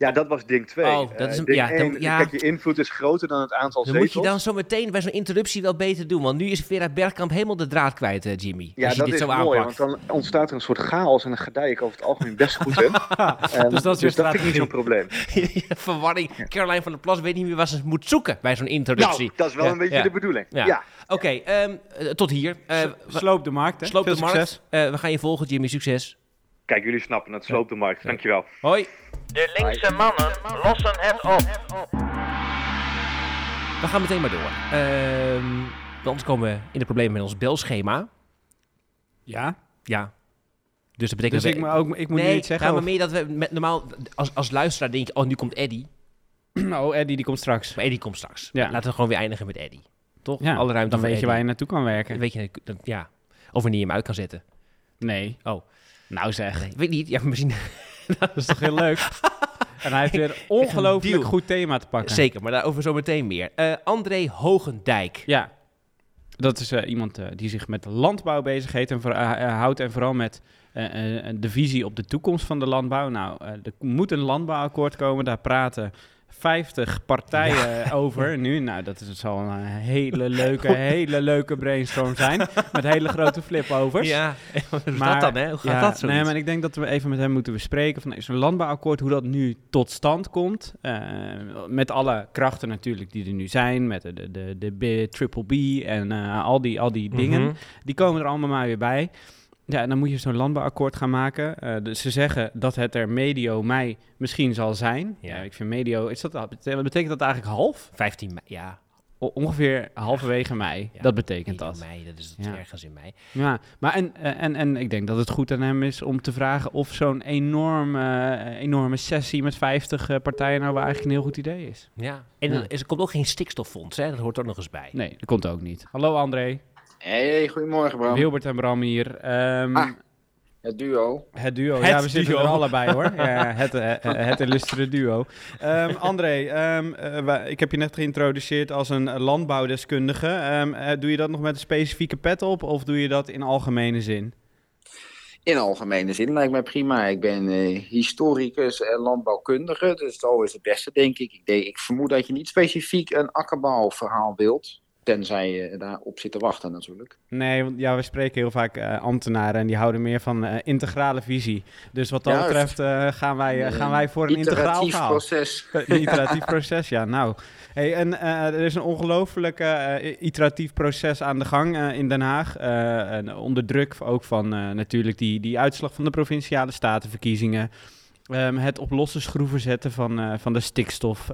Ja, dat was ding 2. Oh, dat is een- ding ja, dan- ja. Kijk, je invloed is groter dan het aantal Dan zetels. moet je dan zo meteen bij zo'n interruptie wel beter doen. Want nu is Vera Bergkamp helemaal de draad kwijt, eh, Jimmy. ja, als je dat dit is zo mooi, aanpakt. want dan ontstaat er een soort chaos en dan gedij ik over het algemeen best goed in. Dus dat is dus dat vind ik niet zo'n probleem. Verwarring. Caroline van der Plas weet niet meer waar ze moet zoeken bij zo'n interruptie. Nou, dat is wel Ja, een beetje ja. de bedoeling. Ja. Ja. Oké, ehm, eh, tot hier. Eh, we- Sloop de markt, hè? sloop Veel de markt. succes. Eh, we gaan je volgen, Jimmy. Succes. Kijk, jullie snappen het. Sloop de markt. Dankjewel. Hoi. De linkse mannen lossen het op. We gaan meteen maar door. Ehm, anders komen we in de problemen met ons belschema. Ja. Ja. Dus dat betekent Dus dat ik, we- moet ook, ik moet nee, nu iets zeggen. ja, maar of- meer dat we met, normaal als, als luisteraar denk je, oh, nu komt Eddie. Oh, Eddie, die komt straks. Maar Eddie komt straks. Ja. Laten we gewoon weer eindigen met Eddie. Toch? Ja, Alle ruimte dan weet je waar je naartoe kan werken. Weet je, dat- ja. Of wanneer je hem uit kan zetten. Nee. Oh. Nou zeg. Nee, weet niet. Ja, misschien... Dat is toch heel leuk? En hij heeft weer een ongelooflijk goed thema te pakken. Zeker, maar daarover zo meteen meer. Eh, André Hogendijk. Ja. Dat is eh, iemand eh, die zich met landbouw bezigheet en houdt en vooral met de visie op de toekomst van de landbouw. Nou, er moet een landbouwakkoord komen. Daar praten 50 partijen over nu. Nou, dat is, het zal een hele leuke, hele leuke brainstorm zijn. Met hele grote flipovers. Ja, is Maar- dat dan, hè? Hoe gaat ja, dat zo? Nee, maar ik denk dat we even met hem moeten bespreken van is een landbouwakkoord, hoe dat nu tot stand komt. Eh, met alle krachten natuurlijk die er nu zijn, met de, de, de, de triple B en eh, al die, al die dingen. Mhm. Die komen er allemaal maar weer bij. Ja, en dan moet je zo'n landbouwakkoord gaan maken. Eh, dus ze zeggen dat het er medio mei misschien zal zijn. Ja. Ja, ik vind medio, is dat, bete- betekent dat eigenlijk half? 15 mei, ja. O- ongeveer halverwege mei. Ja, dat betekent dat. mei, dat is Ja. ergens in mei. Ja, maar en, eh, en, en ik denk dat het goed aan hem is om te vragen of zo'n enorme, eh, enorme sessie met 50 eh, partijen nou wel eigenlijk een heel goed idee is. Ja. En Ja. er, is- er komt ook geen stikstoffonds, hè? Dat hoort er nog eens bij. Nee, dat komt ook niet. Hallo André, Hey, goedemorgen Bram. Wilbert en Bram hier. Ehm, Ah. Het duo. Het duo, Het ja, we zitten er allebei hoor. Ja, het, eh, het illustre duo. Ehm, André, ehm, eh, ik heb je net geïntroduceerd als een landbouwdeskundige. Ehm, eh, doe je dat nog met een specifieke pet op of doe je dat in algemene zin? In algemene zin lijkt mij prima. Ik ben eh, historicus en landbouwkundige, dus dat is het beste, denk ik. Ik, denk, ik vermoed dat je niet specifiek een akkerbouwverhaal wilt, tenzij je daarop zit te wachten natuurlijk. Nee, want ja, we spreken heel vaak eh, ambtenaren en die houden meer van eh, integrale visie. Dus wat dat Juist. betreft eh, gaan, wij, gaan wij voor een integraal Iteratief verhaal. proces. Een iteratief proces, ja. Nou, hey, en er is een ongelooflijk iteratief proces aan de gang in Den Haag. En onder druk ook van natuurlijk die, die uitslag van de provinciale statenverkiezingen. Ehm, het op losse schroeven zetten van, van, de stikstof,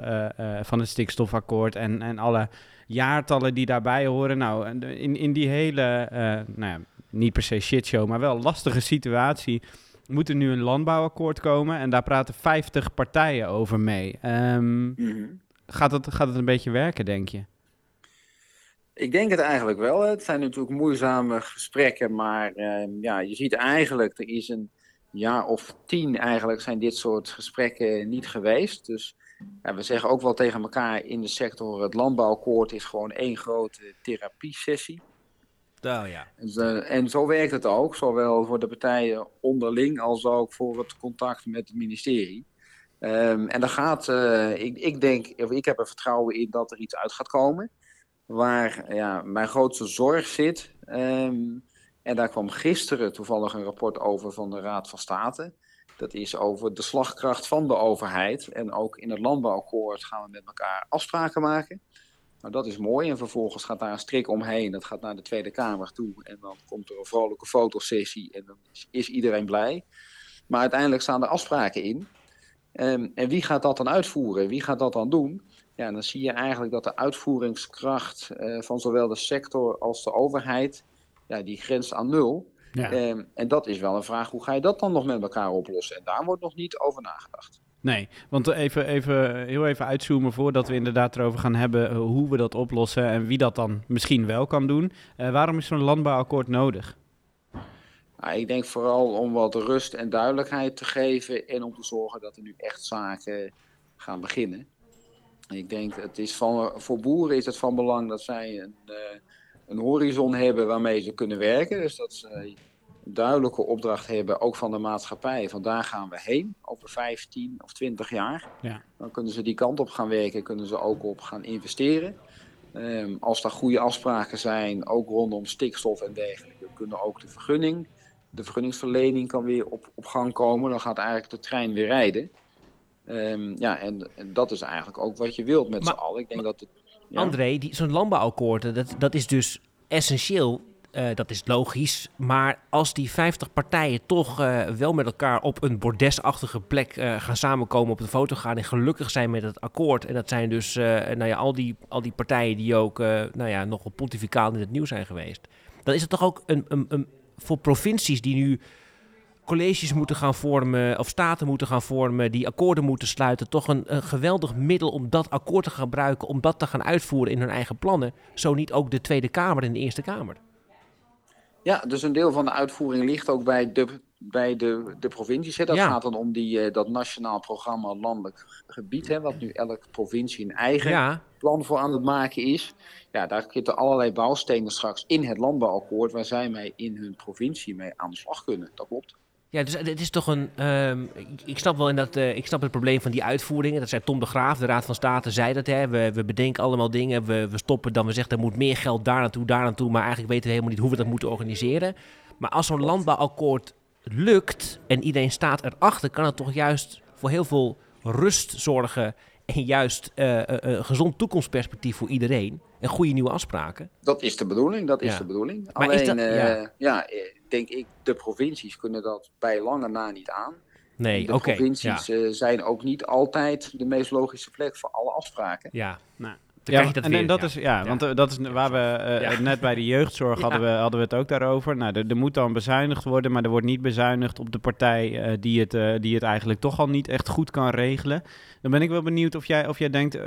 van het stikstofakkoord en, en alle jaartallen die daarbij horen. Nou, in, in die hele, eh, nou ja, niet per se shitshow, maar wel lastige situatie moet er nu een landbouwakkoord komen. En daar praten 50 partijen over mee. Ehm, Mhm. gaat, het, gaat het een beetje werken, denk je? Ik denk het eigenlijk wel. Het zijn natuurlijk moeizame gesprekken, maar ehm, ja, je ziet eigenlijk, er is een jaar of tien eigenlijk zijn dit soort gesprekken niet geweest. Dus ja, we zeggen ook wel tegen elkaar in de sector, het landbouwakkoord is gewoon één grote therapiesessie. Oh ja. En, zo- en zo werkt het ook, zowel voor de partijen onderling als ook voor het contact met het ministerie. Ehm, en dan gaat, eh, ik, ik denk, of ik heb er vertrouwen in dat er iets uit gaat komen. Waar ja, mijn grootste zorg zit. ehm, en daar kwam gisteren toevallig een rapport over van de Raad van State. Dat is over de slagkracht van de overheid. En ook in het landbouwakkoord gaan we met elkaar afspraken maken. Nou, dat is mooi. En vervolgens gaat daar een strik omheen. Dat gaat naar de Tweede Kamer toe. En dan komt er een vrolijke fotosessie. En dan is, iedereen blij. Maar uiteindelijk staan er afspraken in. Ehm, en wie gaat dat dan uitvoeren? Wie gaat dat dan doen? Ja, dan zie je eigenlijk dat de uitvoeringskracht eh, van zowel de sector als de overheid, ja, die grenst aan nul. Ja. Ehm, en dat is wel een vraag, hoe ga je dat dan nog met elkaar oplossen? En daar wordt nog niet over nagedacht. Nee, want even, even, heel even uitzoomen voordat we inderdaad erover gaan hebben eh, hoe we dat oplossen en wie dat dan misschien wel kan doen. Eh, waarom is zo'n landbouwakkoord nodig? Nou, ik denk vooral om wat rust en duidelijkheid te geven en om te zorgen dat er nu echt zaken gaan beginnen. Ik denk, het is van, voor boeren is het van belang dat zij een, uh, een horizon hebben waarmee ze kunnen werken. Dus dat ze een duidelijke opdracht hebben, ook van de maatschappij. Van daar gaan we heen, over 15 of 20 jaar. Ja. Dan kunnen ze die kant op gaan werken, kunnen ze ook op gaan investeren. Um, als er goede afspraken zijn, ook rondom stikstof en dergelijke, kunnen ook de vergunning, de vergunningsverlening kan weer op, op gang komen. Dan gaat eigenlijk de trein weer rijden. Um, ja, en, en, dat is eigenlijk ook wat je wilt met z'n allen. Ik denk dat het, ja. André, zo'n landbouwakkoord, dat, dat is dus essentieel. Uh, dat is logisch. Maar als die 50 partijen toch uh, wel met elkaar op een bordesachtige plek uh, gaan samenkomen, op de foto gaan en gelukkig zijn met het akkoord. En dat zijn dus nou ja, al, die, al die partijen die ook nou ja, nogal pontificaal in het nieuws zijn geweest. Dan is het toch ook een, een, een, voor provincies die nu colleges moeten gaan vormen of staten moeten gaan vormen, die akkoorden moeten sluiten, toch een, een, geweldig middel om dat akkoord te gebruiken, om dat te gaan uitvoeren in hun eigen plannen. Zo niet ook de Tweede Kamer en de Eerste Kamer. Ja, dus een deel van de uitvoering ligt ook bij de, bij de, de provincies. Hè. Dat Ja. gaat dan om die, eh, dat nationaal programma Landelijk Gebied, hè, wat nu elke provincie een eigen Ja, plan voor aan het maken is. Ja, daar zitten allerlei bouwstenen straks in het landbouwakkoord waar zij mee in hun provincie mee aan de slag kunnen. Dat klopt. Ja, dus het is toch een. ehm, ik, snap wel in dat. eh, ik snap het probleem van die uitvoeringen. Dat zei Tom de Graaf, de Raad van State, zei dat. Hè. We, we bedenken allemaal dingen. We, we stoppen dan. We zeggen er moet meer geld daar naartoe, daar naartoe. Maar eigenlijk weten we helemaal niet hoe we dat moeten organiseren. Maar als zo'n landbouwakkoord lukt en iedereen staat erachter, kan het toch juist voor heel veel rust zorgen. En juist eh, eh, een gezond toekomstperspectief voor iedereen. En goede nieuwe afspraken. Dat is de bedoeling, dat is Ja. de bedoeling. Maar Alleen, is dat- eh, ja. ja. Eh, denk ik, de provincies kunnen dat bij lange na niet aan. Nee, de oké. ja. provincies eh, zijn ook niet altijd de meest logische plek voor alle afspraken. Ja. Nou, Dan ja, krijg je dat en, weer, en dat ja. is, ja, Ja. want eh, dat is waar we eh, Ja. net bij de jeugdzorg hadden, we, hadden we het ook daarover. Nou, er, er moet dan bezuinigd worden, maar er wordt niet bezuinigd op de partij eh, die, het, eh, die het eigenlijk toch al niet echt goed kan regelen. Dan ben ik wel benieuwd of jij, of jij denkt eh,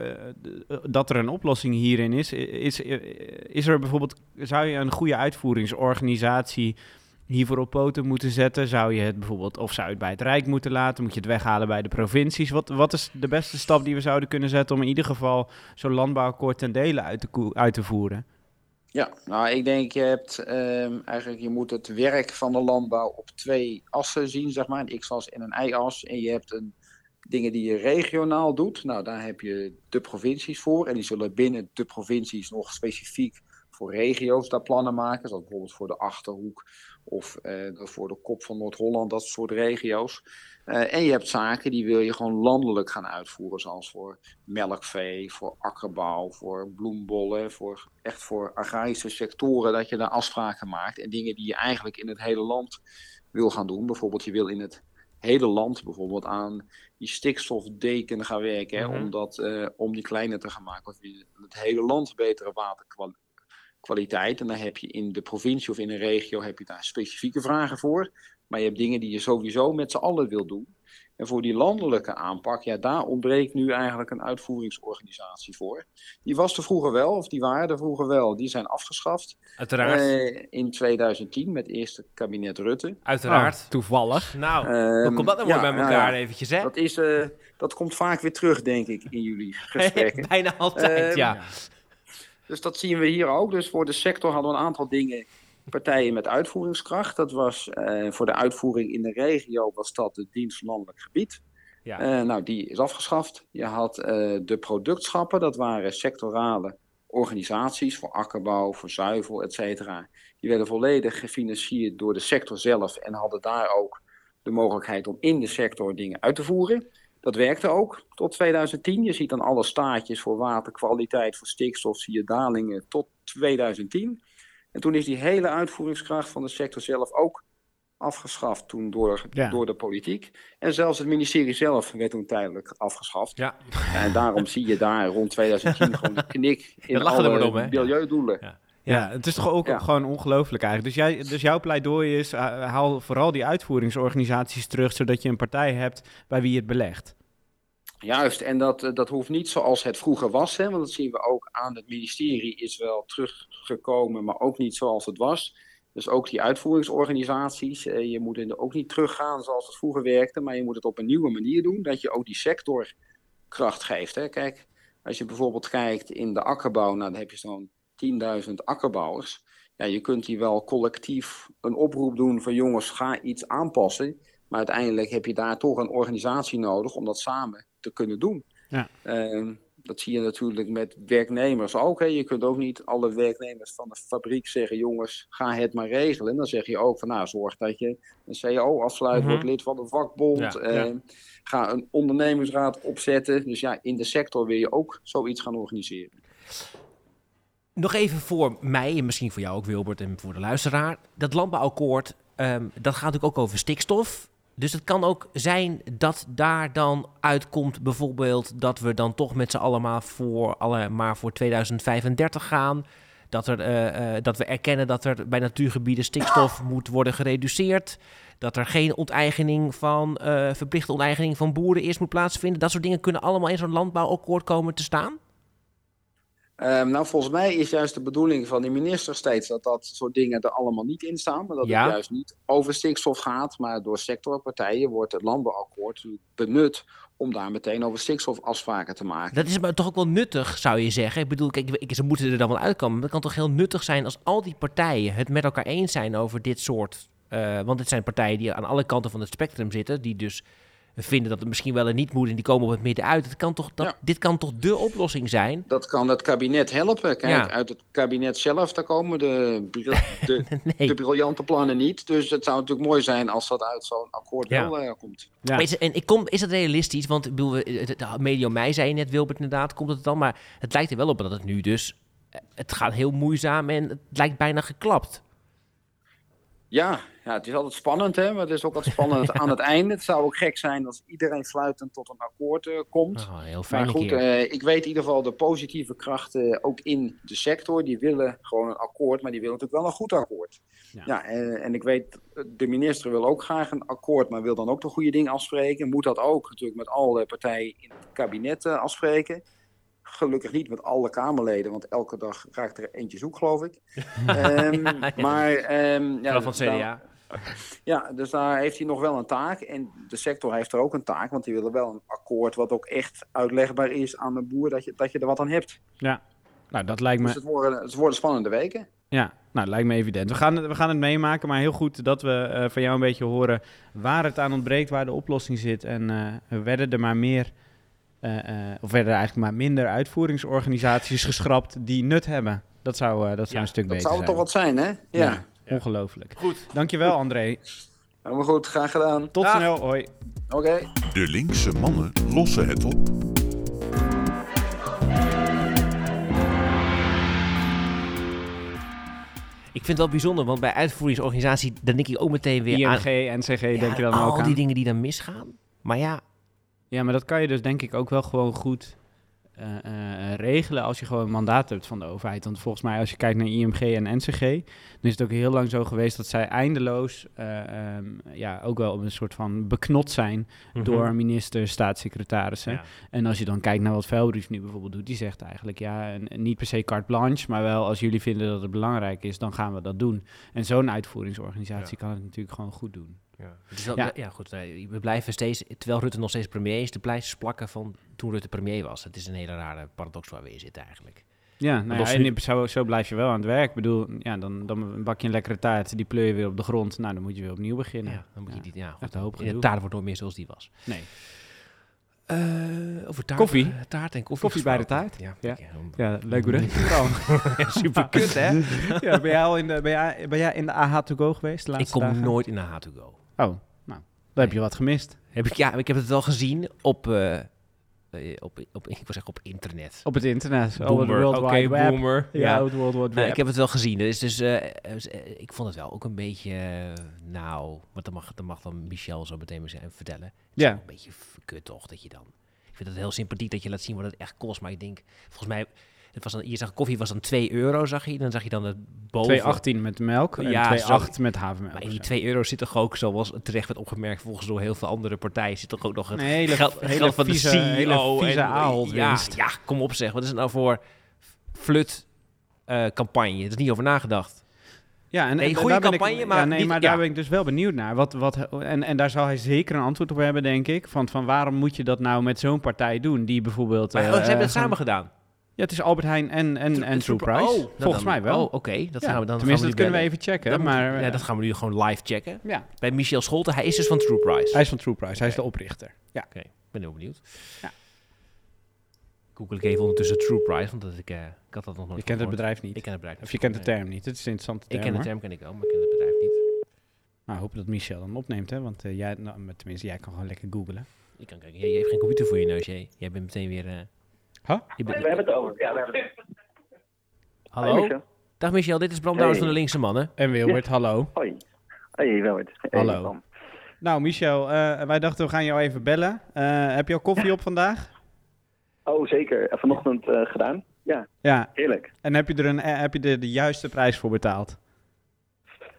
dat er een oplossing hierin is. Is, is er bijvoorbeeld, zou je een goede uitvoeringsorganisatie hiervoor op poten moeten zetten? Zou je het bijvoorbeeld, of zou je het bij het Rijk moeten laten? Moet je het weghalen bij de provincies? Wat, wat is de beste stap die we zouden kunnen zetten om in ieder geval zo'n landbouwakkoord ten dele uit te, voeren? Ja, nou ik denk je hebt ehm, eigenlijk je moet het werk van de landbouw op twee assen zien, zeg maar, een x-as en een y-as. En je hebt een, dingen die je regionaal doet. Nou, daar heb je de provincies voor. En die zullen binnen de provincies nog specifiek voor regio's daar plannen maken. Zoals bijvoorbeeld voor de Achterhoek of eh, voor de kop van Noord-Holland, dat soort regio's. Eh, en je hebt zaken die wil je gewoon landelijk gaan uitvoeren, zoals voor melkvee, voor akkerbouw, voor bloembollen, voor, echt voor agrarische sectoren, dat je daar afspraken maakt. En dingen die je eigenlijk in het hele land wil gaan doen. Bijvoorbeeld, je wil in het hele land bijvoorbeeld aan die stikstofdeken gaan werken, hè, Mhm. om, dat, eh, om die kleiner te gaan maken. Of in het hele land betere waterkwaliteit. En dan heb je in de provincie of in een regio heb je daar specifieke vragen voor. Maar je hebt dingen die je sowieso met z'n allen wil doen. En voor die landelijke aanpak, ja, daar ontbreekt nu eigenlijk een uitvoeringsorganisatie voor. Die was er vroeger wel, of die waren er vroeger wel. Die zijn afgeschaft Uiteraard. eh, in 2010 met het eerste kabinet Rutte. Uiteraard. Oh, toevallig. Nou, hoe komt dat nou ja, bij elkaar ja. eventjes, hè? Dat, is, eh, dat komt vaak weer terug, denk ik, in jullie gesprekken. Bijna altijd, Ehm, ja. Dus dat zien we hier ook. Dus voor de sector hadden we een aantal dingen, partijen met uitvoeringskracht. Dat was eh, voor de uitvoering in de regio was dat de dienst landelijk gebied. Ja. Eh, nou, die is afgeschaft. Je had eh, de productschappen, dat waren sectorale organisaties voor akkerbouw, voor zuivel, et cetera. Die werden volledig gefinancierd door de sector zelf en hadden daar ook de mogelijkheid om in de sector dingen uit te voeren. Dat werkte ook tot 2010. Je ziet dan alle staatjes voor waterkwaliteit, voor stikstof, zie je dalingen tot 2010. En toen is die hele uitvoeringskracht van de sector zelf ook afgeschaft toen door, Ja. door de politiek. En zelfs het ministerie zelf werd toen tijdelijk afgeschaft. Ja. En daarom zie je daar rond 2010 gewoon de knik in alle om, milieudoelen. Ja. Ja, het is toch ook Ja. gewoon ongelooflijk eigenlijk. Dus, jij, dus jouw pleidooi is, uh, haal vooral die uitvoeringsorganisaties terug, zodat je een partij hebt bij wie je het belegt. Juist, en dat, eh, dat hoeft niet zoals het vroeger was, hè, want dat zien we ook aan het ministerie is wel teruggekomen, maar ook niet zoals het was. Dus ook die uitvoeringsorganisaties, eh, je moet er ook niet teruggaan zoals het vroeger werkte, maar je moet het op een nieuwe manier doen, dat je ook die sector kracht geeft. Hè. Kijk, als je bijvoorbeeld kijkt in de akkerbouw, nou, dan heb je zo'n 10.000 akkerbouwers. Ja, je kunt die wel collectief een oproep doen van jongens, ga iets aanpassen. Maar uiteindelijk heb je daar toch een organisatie nodig om dat samen te kunnen doen. Ja. Ehm, dat zie je natuurlijk met werknemers ook. Hè. Je kunt ook niet alle werknemers van de fabriek zeggen: jongens, ga het maar regelen. Dan zeg je ook van nou, zorg dat je een CAO afsluit, Mhm. wordt lid van de vakbond. Ja, ehm, Ga een ondernemingsraad opzetten. Dus ja, in de sector wil je ook zoiets gaan organiseren. Nog even voor mij en misschien voor jou ook, Wilbert, en voor de luisteraar. Dat landbouwakkoord, ehm, dat gaat natuurlijk ook over stikstof. Dus het kan ook zijn dat daar dan uitkomt bijvoorbeeld dat we dan toch met z'n allemaal voor, alle, maar voor 2035 gaan. Dat, er, eh, eh, dat we erkennen dat er bij natuurgebieden stikstof moet worden gereduceerd. Dat er geen onteigening van, eh, verplichte onteigening van boeren eerst moet plaatsvinden. Dat soort dingen kunnen allemaal in zo'n landbouwakkoord komen te staan. Ehm, nou, volgens mij is juist de bedoeling van de minister steeds dat dat soort dingen er allemaal niet in staan. Maar dat Ja. het juist niet over stikstof gaat. Maar door sectorpartijen wordt het landbouwakkoord benut om daar meteen over stikstofafspraken te maken. Dat is maar toch ook wel nuttig, zou je zeggen. Ik bedoel, kijk, ik- ze moeten er dan wel uitkomen. Maar het kan toch heel nuttig zijn als al die partijen het met elkaar eens zijn over dit soort. eh, want het zijn partijen die aan alle kanten van het spectrum zitten, die dus vinden dat het misschien wel en niet moet en die komen op het midden uit. Het kan toch, dat, Ja. Dit kan toch de oplossing zijn? Dat kan het kabinet helpen. Kijk, Ja. uit het kabinet zelf, daar komen de, de, Nee. de briljante plannen niet. Dus het zou natuurlijk mooi zijn als dat uit zo'n akkoord Ja. wel eh, komt. Is, en ik kom, is dat realistisch? Want ik bedoel, medio mei zei je net, Wilbert, inderdaad, komt het dan. Maar het lijkt er wel op dat het nu dus... eh, Het gaat heel moeizaam en het lijkt bijna geklapt. Ja, ja, het is altijd spannend, hè? maar het is ook wat spannend aan het einde. Het zou ook gek zijn als iedereen sluitend tot een akkoord eh, komt. Oh, heel fijn Maar goed, eh, ik weet in ieder geval de positieve krachten ook in de sector. Die willen gewoon een akkoord, maar die willen natuurlijk wel een goed akkoord. Ja. Ja, en, en ik weet, eh, de minister wil ook graag een akkoord, maar wil dan ook de goede dingen afspreken. Moet dat ook natuurlijk met alle partijen in het kabinet eh, afspreken. Gelukkig niet met alle Kamerleden, want elke dag raakt er eentje zoek, geloof ik. Ehm, Ja, maar, ehm, ja, van CDA. ja, dus daar heeft hij nog wel een taak. En de sector heeft er ook een taak, want die willen wel een akkoord wat ook echt uitlegbaar is aan de boer dat je, dat je er wat aan hebt. Ja, nou dat lijkt me... Dus het worden, het worden spannende weken. Ja, nou, lijkt me evident. We gaan, het, we gaan het meemaken, maar heel goed dat we eh, van jou een beetje horen waar het aan ontbreekt, waar de oplossing zit. En eh, werden er maar meer, eh, eh, of werden er eigenlijk maar minder uitvoeringsorganisaties geschrapt die nut hebben. Dat zou, eh, dat zou Ja, een stuk Dat beter zou zijn. toch wat zijn, hè? Ja. Ja. Ongelooflijk. Goed. Dankjewel, André. Helemaal goed, graag gedaan. Tot Dag. snel. Hoi. Oké. De linkse mannen lossen het op. Ik vind het wel bijzonder, want bij uitvoeringsorganisatie, dan denk ik ook meteen weer aan... IMG, NCG, Ja, denk je dan al ook aan? die dingen die dan misgaan. Maar ja, Ja, maar dat kan je dus denk ik ook wel gewoon goed eh, eh, regelen als je gewoon een mandaat hebt van de overheid. Want volgens mij als je kijkt naar IMG en NCG, dan is het ook heel lang zo geweest dat zij eindeloos eh, ehm, ja, ook wel op een soort van beknot zijn door ministers, staatssecretarissen. Ja. En als je dan kijkt naar wat Velbrief nu bijvoorbeeld doet, die zegt eigenlijk ja, en, en niet per se carte blanche, maar wel als jullie vinden dat het belangrijk is, dan gaan we dat doen. En zo'n uitvoeringsorganisatie kan het natuurlijk gewoon goed doen. Ja, het is wel- Ja. ja. goed. eh, We blijven steeds, terwijl Rutte nog steeds premier is, de pleisters plakken van toen Rutte premier was. Het is een hele rare paradox waar we in zitten eigenlijk. Ja, nou ja, en zo, zo blijf je wel aan het werk. Ik bedoel, ja, dan, dan bak je een lekkere taart, die pleur je weer op de grond. Nou, dan moet je weer opnieuw beginnen. Ja, dan moet je die, ja, goed. hoop de taart wordt nooit meer zoals die was. Nee. Eh, over taart, Koffie? eh, taart en koffie. Koffie bij de taart? Ja, Ja. Ja, leuk trouwens. super kut, hè? ja, ben jij al in de, ben jij, ben jij in de AH to go geweest de Ik laatste kom dagen? nooit in de H2Go. Oh, nou, dan heb je wat gemist. Heb ik, ja, ik heb het wel gezien op, eh, eh, op, op, ik wil zeggen op internet. Op het internet. Oh, Boomer, World oké, Web. boomer. Ja, Ja. het World Wide Nou, ik heb het wel gezien. Dus, dus eh, ik vond het wel ook een beetje, nou, want dan mag, dan mag dan Michel zo meteen maar zijn vertellen. Het is Ja. een beetje kut toch, dat je dan... Ik vind het heel sympathiek dat je laat zien wat het echt kost. Maar ik denk, volgens mij, het was dan, je zag koffie was dan 2 euro, zag je. Dan zag je dan het boven. 2,18 met melk en Ja, 2,8 met havermelk. Maar in die zo. 2 euro zit toch ook, zoals terecht werd opgemerkt volgens door heel veel andere partijen, zit toch ook nog het hele- geld, hele geld van vieze- de CEO. hele en, ja, ja, kom op zeg. Wat is het nou voor flut eh, campagne? Er is niet over nagedacht. Ja, en, Nee, goede campagne, ik, maar ja, nee, niet- maar ja. daar ben ik dus wel benieuwd naar. Wat, wat, en, en daar zal hij zeker een antwoord op hebben, denk ik. Van, van waarom moet je dat nou met zo'n partij doen? Die bijvoorbeeld... Maar eh, oh, ze hebben eh, het samen gewoon- gedaan. Ja, het is Albert Heijn en, en, True- en True Price. oh, nou Volgens dan- mij wel. Oh, oké. Dat Ja, gaan we dan. Tenminste, gaan dat kunnen we even checken. Moet- maar, ja, dat gaan we nu gewoon live checken. ja, Bij Michel Scholte, hij is dus van True Price. hij is van True Price. Hij is de oprichter. Ja. Oké, ik ben heel benieuwd. Ja. Google ik even ondertussen True Price, want dat ik, eh, ik had dat nog nooit Je kent het bedrijf niet. Ik ken het bedrijf Of niet. je kent de term niet. Het is een interessante Ik ken de term ken ik wel, maar ik ken het bedrijf niet. Nou, hopen dat Michel dan opneemt, hè? Want eh, jij, nou, tenminste, jij kan gewoon lekker googlen. Ik kan kijken. Jij, jij heeft geen computer voor je neus, jij. Jij bent meteen weer... eh, Huh? We hebben het over. Ja, we hebben het. Hallo? Michel. Dag Michel, dit is Bram Douwens Hey. van de Linkse Mannen. En Wilbert, hallo. Hoi. Hoi, Wilbert. Hey, Hallo. Bram. Nou, Michel, eh, wij dachten we gaan jou even bellen. Eh, heb je al koffie op vandaag? Oh, zeker. Vanochtend eh, gedaan. Ja, Ja. heerlijk. En heb je er een, heb je er de juiste prijs voor betaald?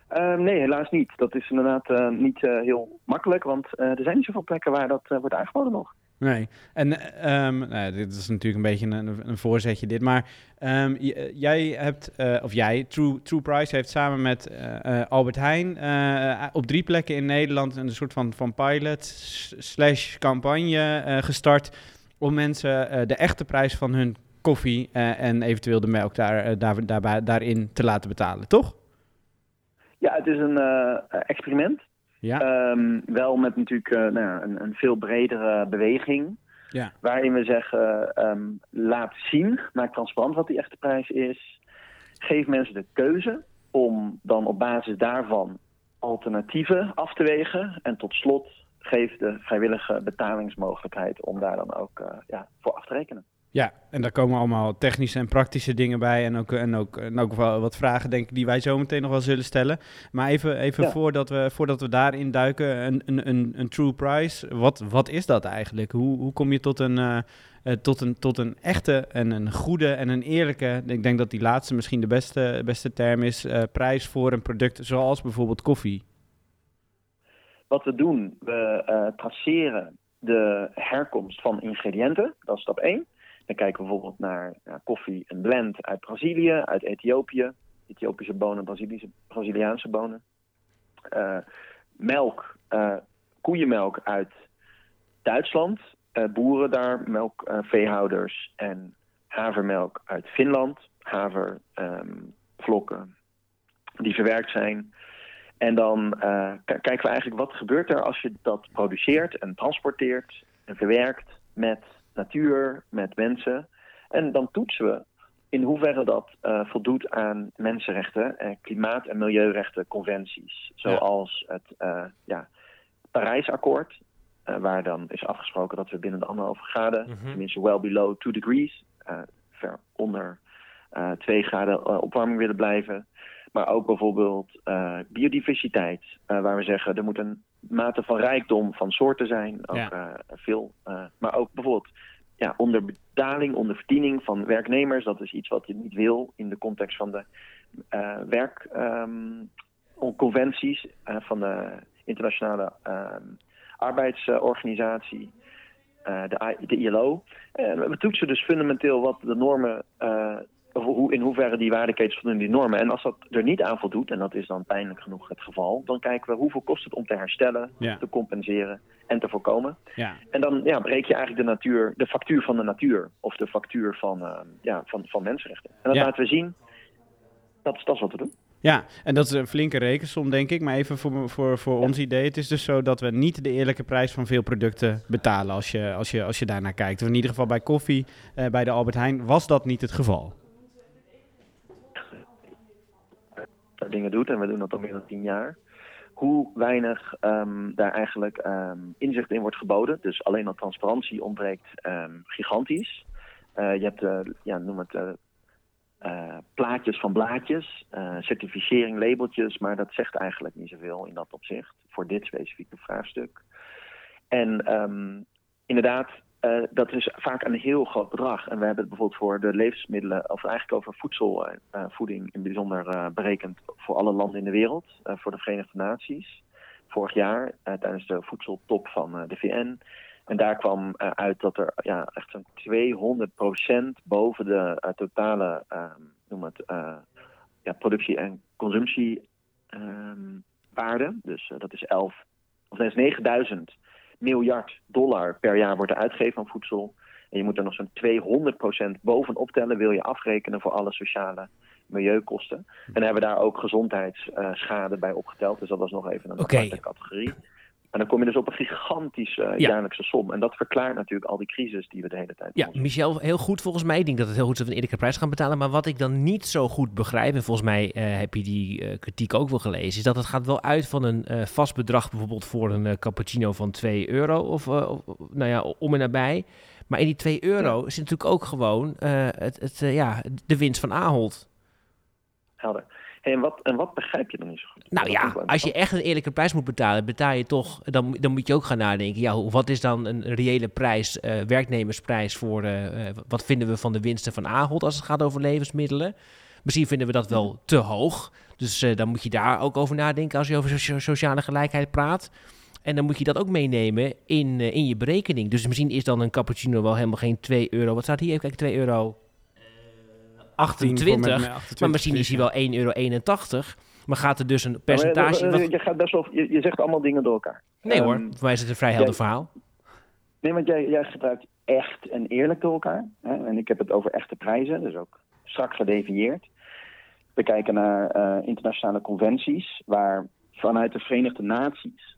Ehm, nee, helaas niet. Dat is inderdaad eh, niet eh, heel makkelijk, want eh, er zijn niet zoveel plekken waar dat wordt aangeboden nog. Nee. En eh, ehm, nou, dit is natuurlijk een beetje een, voorzetje dit, maar ehm, eh, jij hebt, eh, of jij, True, True Price heeft samen met eh, Albert Heijn op drie plekken in Nederland een soort van, van pilot slash campagne gestart om mensen de echte prijs van hun koffie en eventueel de melk daar, daar, daarbij, daarin te laten betalen, toch? Ja, het is een experiment. Ja. Ehm, wel met natuurlijk eh, nou ja, een, een veel bredere beweging. Ja. Waarin we zeggen, ehm, laat zien, maak transparant wat die echte prijs is. Geef mensen de keuze om dan op basis daarvan alternatieven af te wegen. En tot slot, geef de vrijwillige betalingsmogelijkheid om daar dan ook eh, ja, voor af te rekenen. Ja, en daar komen allemaal technische en praktische dingen bij. En ook, en ook, en ook wel wat vragen, denk ik, die wij zo meteen nog wel zullen stellen. Maar even, even Ja. voordat, we, voordat we daarin duiken, een, een, een, een true price. Wat, wat is dat eigenlijk? Hoe, hoe kom je tot een, eh, eh, tot, een, tot een echte en een goede en een eerlijke, ik denk dat die laatste misschien de beste, beste term is, eh, prijs voor een product zoals bijvoorbeeld koffie? Wat we doen, we traceren de herkomst van ingrediënten. Dat is stap 1. Dan kijken we bijvoorbeeld naar ja, koffie, een blend uit Brazilië, uit Ethiopië. Ethiopische bonen, Braziliëse, Braziliaanse bonen. Eh, melk, eh, koeienmelk uit Duitsland. Eh, boeren daar, melkveehouders en havermelk uit Finland. Havervlokken die verwerkt zijn. En dan kijken we eigenlijk wat gebeurt er als je dat produceert en transporteert en verwerkt met natuur, met mensen. En dan toetsen we in hoeverre dat eh, voldoet aan mensenrechten, en klimaat- en milieurechten conventies. Zoals het eh, ja, Parijsakkoord, eh, waar dan is afgesproken dat we binnen de anderhalve graden, Mhm. tenminste well below 2 degrees, ver onder 2 graden opwarming willen blijven. Maar ook bijvoorbeeld biodiversiteit, waar we zeggen er moet een mate van rijkdom van soorten zijn. Ook Ja. veel. maar ook bijvoorbeeld ja, onderbetaling, onderverdiening van werknemers. Dat is iets wat je niet wil in de context van de eh werkconventies eh, van de internationale ehm, arbeidsorganisatie. eh, de, de ILO. En we toetsen dus fundamenteel wat de normen hoe, in hoeverre die waardeketens voldoen die normen. En als dat er niet aan voldoet, en dat is dan pijnlijk genoeg het geval, dan kijken we hoeveel kost het om te herstellen, Ja. te compenseren en te voorkomen. Ja. En dan ja, breek je eigenlijk de, natuur, de factuur van de natuur, of de factuur van, eh, ja, van, van mensenrechten. En dat Ja. laten we zien. Dat is, dat is wat we doen. Ja, en dat is een flinke rekensom, denk ik. Maar even voor, voor, voor ons idee. Het is dus zo dat we niet de eerlijke prijs van veel producten betalen als je, als je, als je daarnaar kijkt. Of in ieder geval bij koffie, eh, bij de Albert Heijn, was dat niet het geval. Dingen doet, en we doen dat al meer dan tien jaar, hoe weinig ehm, daar eigenlijk ehm, inzicht in wordt geboden. Dus alleen al transparantie ontbreekt ehm, gigantisch. Eh, je hebt, eh, ja, noem het, eh, plaatjes van blaadjes, certificering, labeltjes, maar dat zegt eigenlijk niet zoveel in dat opzicht voor dit specifieke vraagstuk. En inderdaad, eh, dat is vaak een heel groot bedrag. En we hebben het bijvoorbeeld voor de levensmiddelen, of eigenlijk over voedselvoeding in het bijzonder eh, berekend voor alle landen in de wereld, eh, voor de Verenigde Naties. Vorig jaar eh, tijdens de voedseltop van eh, de VN. En daar kwam eh, uit dat er ja, echt zo'n 200% boven de eh, totale ehm, noem het, eh, ja, productie- en consumptiewaarde. dus eh, dat is 11, of dat is 9000 miljard dollar per jaar wordt er uitgegeven aan voedsel. En je moet er nog zo'n 200% bovenop tellen, wil je afrekenen voor alle sociale milieukosten. En dan hebben we daar ook gezondheidsschade bij opgeteld. Dus dat was nog even een aparte categorie. En dan kom je dus op een gigantische eh, Ja. jaarlijkse som. En dat verklaart natuurlijk al die crisis die we de hele tijd Ja, Michel, heel goed volgens mij. Ik denk dat het heel goed is dat we een eerlijke prijs gaan betalen. Maar wat ik dan niet zo goed begrijp, en volgens mij eh, heb je die eh, kritiek ook wel gelezen, is dat het gaat wel uit van een vast bedrag, bijvoorbeeld voor een cappuccino van 2 euro of, of- nou ja, om en nabij. Maar in die 2 euro zit natuurlijk ook gewoon het, het, ja, de winst van Ahold. Helder. Hey, en, wat, en wat begrijp je dan niet zo goed? Nou ja, als je echt een eerlijke prijs moet betalen, betaal je toch, dan, dan moet je ook gaan nadenken. Ja, wat is dan een reële prijs, eh, werknemersprijs voor, eh, eh, wat vinden we van de winsten van Ahold als het gaat over levensmiddelen? Misschien vinden we dat wel te hoog. Dus dan moet je daar ook over nadenken als je over so- sociale gelijkheid praat. En dan moet je dat ook meenemen in, in je berekening. Dus misschien is dan een cappuccino wel helemaal geen 2 euro. Wat staat hier? Even kijken, 2 euro 18 voor met 28. mij 28 maar misschien is hij wel 1,81 euro. Maar gaat er dus een percentage... wat- Je, gaat best wel, je, je zegt allemaal dingen door elkaar. Nee hoor, Ehm, voor mij is het een vrij helder jij- verhaal. Nee, want jij, jij gebruikt echt en eerlijk door elkaar. Hè? En ik heb het over echte prijzen, dus ook strak gedefinieerd. We kijken naar eh, internationale conventies, waar vanuit de Verenigde Naties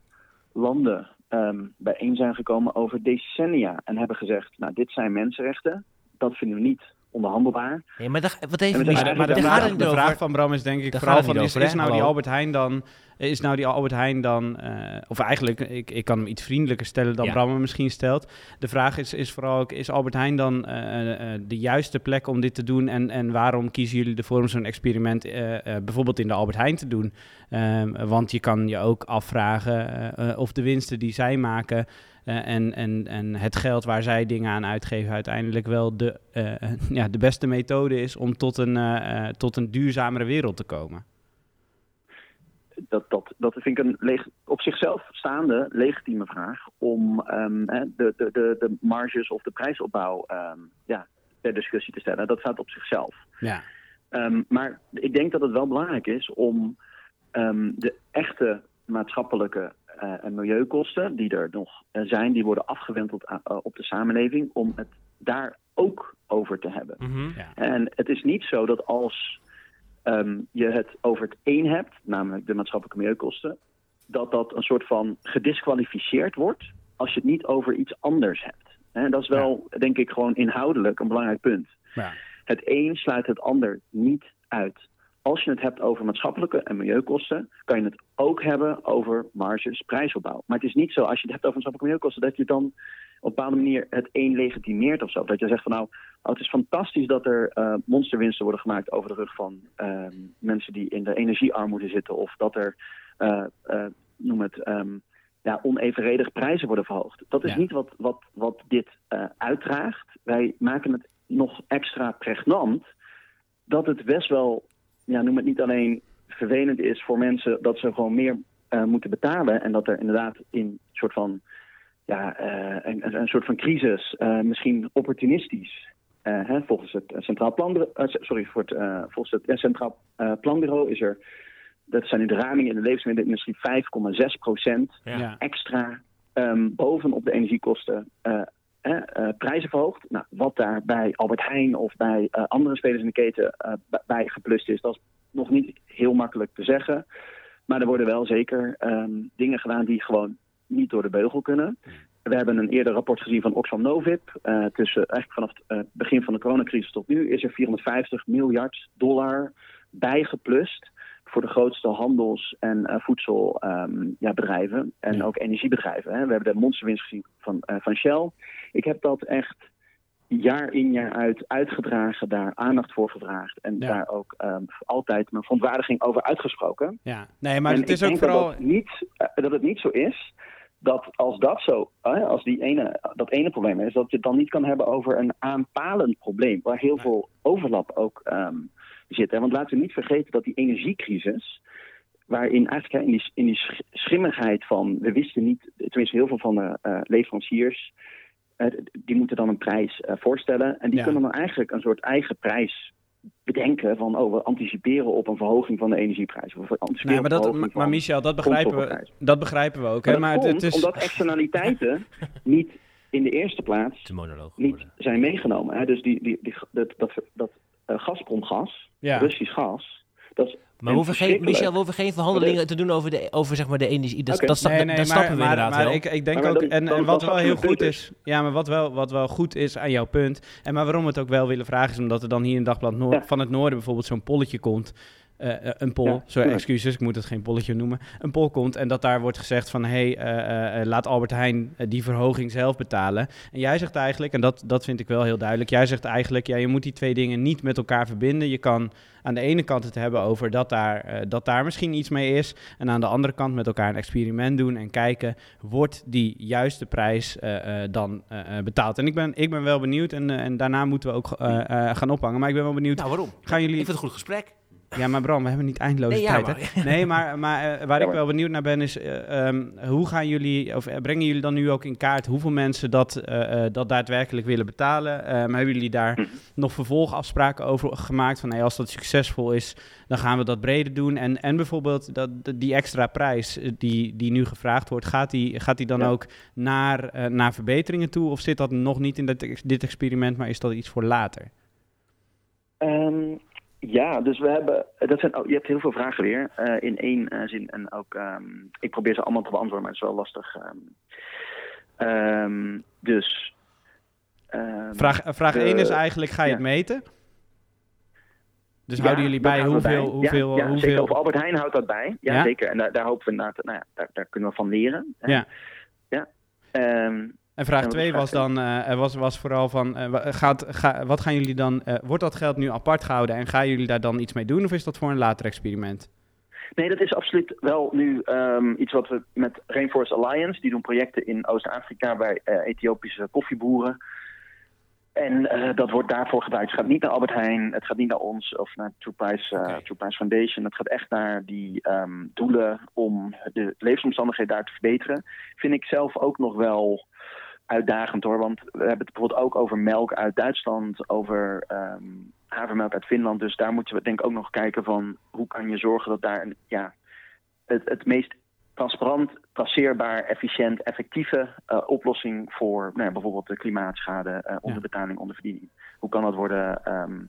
landen ehm, bijeen zijn gekomen over decennia en hebben gezegd: Nou, dit zijn mensenrechten, dat vinden we niet onderhandelbaar. Nee, maar daar, wat En even mis- Maar, maar de, vraag, de van Bram is denk ik Daar vooral van, is, over, is nou die. Albert Heijn dan, is nou die Albert Heijn dan, eh, of eigenlijk, ik, ik kan hem iets vriendelijker stellen dan Ja. Bram hem misschien stelt. De vraag is, is vooral ook, is Albert Heijn dan eh, eh, de juiste plek om dit te doen en, en waarom kiezen jullie ervoor om zo'n experiment bijvoorbeeld in de Albert Heijn te doen? Ehm, want je kan je ook afvragen of de winsten die zij maken eh, en, en, en het geld waar zij dingen aan uitgeven uiteindelijk wel de, eh, ja, de beste methode is om tot een, eh, tot een duurzamere wereld te komen. dat, dat, dat vind ik een leg- op zichzelf staande legitieme vraag om ehm, de, de, de, de marges of de prijsopbouw ehm, ja, ter discussie te stellen. Dat staat op zichzelf. Ja. Ehm, maar ik denk dat het wel belangrijk is om de echte maatschappelijke en milieukosten die er nog eh, zijn, die worden afgewenteld a- eh, op de samenleving, om het daar ook over te hebben. Mhm. En het is niet zo dat als ehm, je het over het één hebt, namelijk de maatschappelijke milieukosten, dat dat een soort van gedisqualificeerd wordt als je het niet over iets anders hebt. En dat is wel, denk ik, gewoon inhoudelijk een belangrijk punt. Ja. Het een sluit het ander niet uit. Als je het hebt over maatschappelijke en milieukosten, kan je het ook hebben over marges, prijsopbouw. Maar het is niet zo, als je het hebt over maatschappelijke milieukosten, dat je dan op een bepaalde manier het een legitimeert of zo. Dat je zegt van nou, oh, het is fantastisch dat er eh, monsterwinsten worden gemaakt over de rug van ehm, mensen die in de energiearmoede zitten. Of dat er, eh, noem het, ehm, ja, onevenredig prijzen worden verhoogd. Dat is Ja. niet wat, wat, wat dit uitdraagt. Wij maken het nog extra pregnant dat het best wel, ja, noem het niet alleen vervelend is voor mensen dat ze gewoon meer eh, moeten betalen. En dat er inderdaad in een soort van, ja, eh, een, een- soort van crisis, eh, misschien opportunistisch, eh, hè, volgens het Centraal Planbureau, sorry, voor het, eh, volgens het Centraal eh, Planbureau is er, dat zijn nu de ramingen in de levensmiddelenindustrie 5,6 procent Ja. Ja. extra ehm, bovenop de energiekosten eh, prijzen verhoogd. Nou, wat daar bij Albert Heijn of bij eh, andere spelers in de keten b- bij geplust is, dat is nog niet heel makkelijk te zeggen. Maar er worden wel zeker ehm, dingen gedaan die gewoon niet door de beugel kunnen. We hebben een eerder rapport gezien van Oxfam Novib. Tussen eigenlijk vanaf het begin van de coronacrisis tot nu is er 450 miljard dollar bijgeplust voor de grootste handels- en uh, voedselbedrijven ja, bedrijven en Ja. ook energiebedrijven. Hè. We hebben de monsterwinst gezien van, eh, van Shell. Ik heb dat echt jaar in jaar uit uitgedragen, daar aandacht voor gevraagd en Ja. daar ook ehm, altijd mijn verontwaardiging over uitgesproken. Ja, nee, maar En het is ook vooral... Dat, dat, niet, eh, dat het niet zo is dat als dat zo, eh, als die ene, dat ene probleem is, dat je het dan niet kan hebben over een aanpalend probleem, waar heel veel overlap ook ehm, zit. Hè? Want laten we niet vergeten dat die energiecrisis, waarin eigenlijk hè, in die, in die sch- schimmigheid van, we wisten niet, tenminste heel veel van de eh, leveranciers, eh, die moeten dan een prijs eh, voorstellen. En die Ja. kunnen dan eigenlijk een soort eigen prijs bedenken van, oh, we anticiperen op een verhoging van de energieprijs. Of we anticiperen Nee, maar, dat, maar Michel, dat begrijpen, we, dat begrijpen we ook. Hè? Maar Maar dat het, komt het is... omdat externaliteiten niet in de eerste plaats niet zijn meegenomen. Hè? Dus die, die, die, dat, dat, dat Gazprom-gas, Ja. Russisch gas, dat is Maar we hoeven geen. Michel, we hoeven geen verhandelingen te doen over, de, over zeg maar, de energie. Dat, Oké. dat, sta- Nee, dat- nee, dat maar, snappen we maar, inderdaad maar wel. ik, ik denk Maar ook, en, wat wel heel goed is, ja, maar wat wel, wat wel goed is aan jouw punt, en maar waarom we het ook wel willen vragen, is omdat er dan hier in Dagblad Noor- Ja. van het Noorden bijvoorbeeld zo'n polletje komt, eh, eh, een poll, Ja, sorry, excuses, ik moet het geen polletje noemen, een poll komt en dat daar wordt gezegd van, hé, hey, eh, laat Albert Heijn die verhoging zelf betalen. En jij zegt eigenlijk, en dat, dat vind ik wel heel duidelijk, jij zegt eigenlijk, ja, je moet die twee dingen niet met elkaar verbinden. Je kan aan de ene kant het hebben over dat daar, dat daar misschien iets mee is. En aan de andere kant met elkaar een experiment doen en kijken, wordt die juiste prijs dan betaald? En ik ben, ik ben wel benieuwd en, en daarna moeten we ook gaan ophangen. Maar ik ben wel benieuwd, Nou, waarom? gaan Ik jullie... vind het een goed gesprek. Ja, maar Bram, we hebben niet eindeloze Nee, ja, tijd. maar- hè? Nee, maar, maar eh, waar Ja, ik maar- wel benieuwd naar ben is, eh, ehm, hoe gaan jullie, of eh, brengen jullie dan nu ook in kaart hoeveel mensen dat, dat daadwerkelijk willen betalen? Ehm, hebben jullie daar Hm. nog vervolgafspraken over gemaakt? Van hey, als dat succesvol is, dan gaan we dat breder doen. En, en bijvoorbeeld dat, die extra prijs die, die nu gevraagd wordt, gaat die, gaat die dan Ja. ook naar, naar verbeteringen toe? Of zit dat nog niet in dit, dit experiment, maar is dat iets voor later? Ehm, ja, dus we hebben. Dat zijn, oh, je hebt heel veel vragen weer eh, in één eh, zin. En ook. ehm, ik probeer ze allemaal te beantwoorden, maar het is wel lastig. ehm. Ehm, dus. Vraag, eh, vraag de- 1 is eigenlijk, ga je ja. het meten? Dus ja, houden jullie bij hoeveel... bij. hoeveel, ja, hoeveel... Zeker, of Albert Heijn houdt dat bij. Ja, Ja? zeker. En daar, daar hopen we inderdaad. Nou ja, daar, daar kunnen we van leren. hè. Ja. ja. En vraag En wat is 2 vraag was dan eh, was, was vooral van, eh, gaat, ga, wat gaan jullie dan, eh, wordt dat geld nu apart gehouden en gaan jullie daar dan iets mee doen of is dat voor een later experiment? Nee, dat is absoluut wel nu ehm, iets wat we met Rainforest Alliance, die doen projecten in Oost-Afrika bij Ethiopische koffieboeren. En dat wordt daarvoor gebruikt. Het gaat niet naar Albert Heijn, het gaat niet naar ons of naar True Price, True Price Foundation. Het gaat echt naar die ehm, doelen om de levensomstandigheden daar te verbeteren. Vind ik zelf ook nog wel uitdagend hoor. Want we hebben het bijvoorbeeld ook over melk uit Duitsland, over ehm, havermelk uit Finland. Dus daar moeten we denk ik ook nog kijken van hoe kan je zorgen dat daar een, ja, het, het meest transparant, traceerbaar, efficiënt, effectieve eh, oplossing voor nou ja, bijvoorbeeld de klimaatschade, eh, onderbetaling, onderverdiening. Hoe kan dat worden ehm,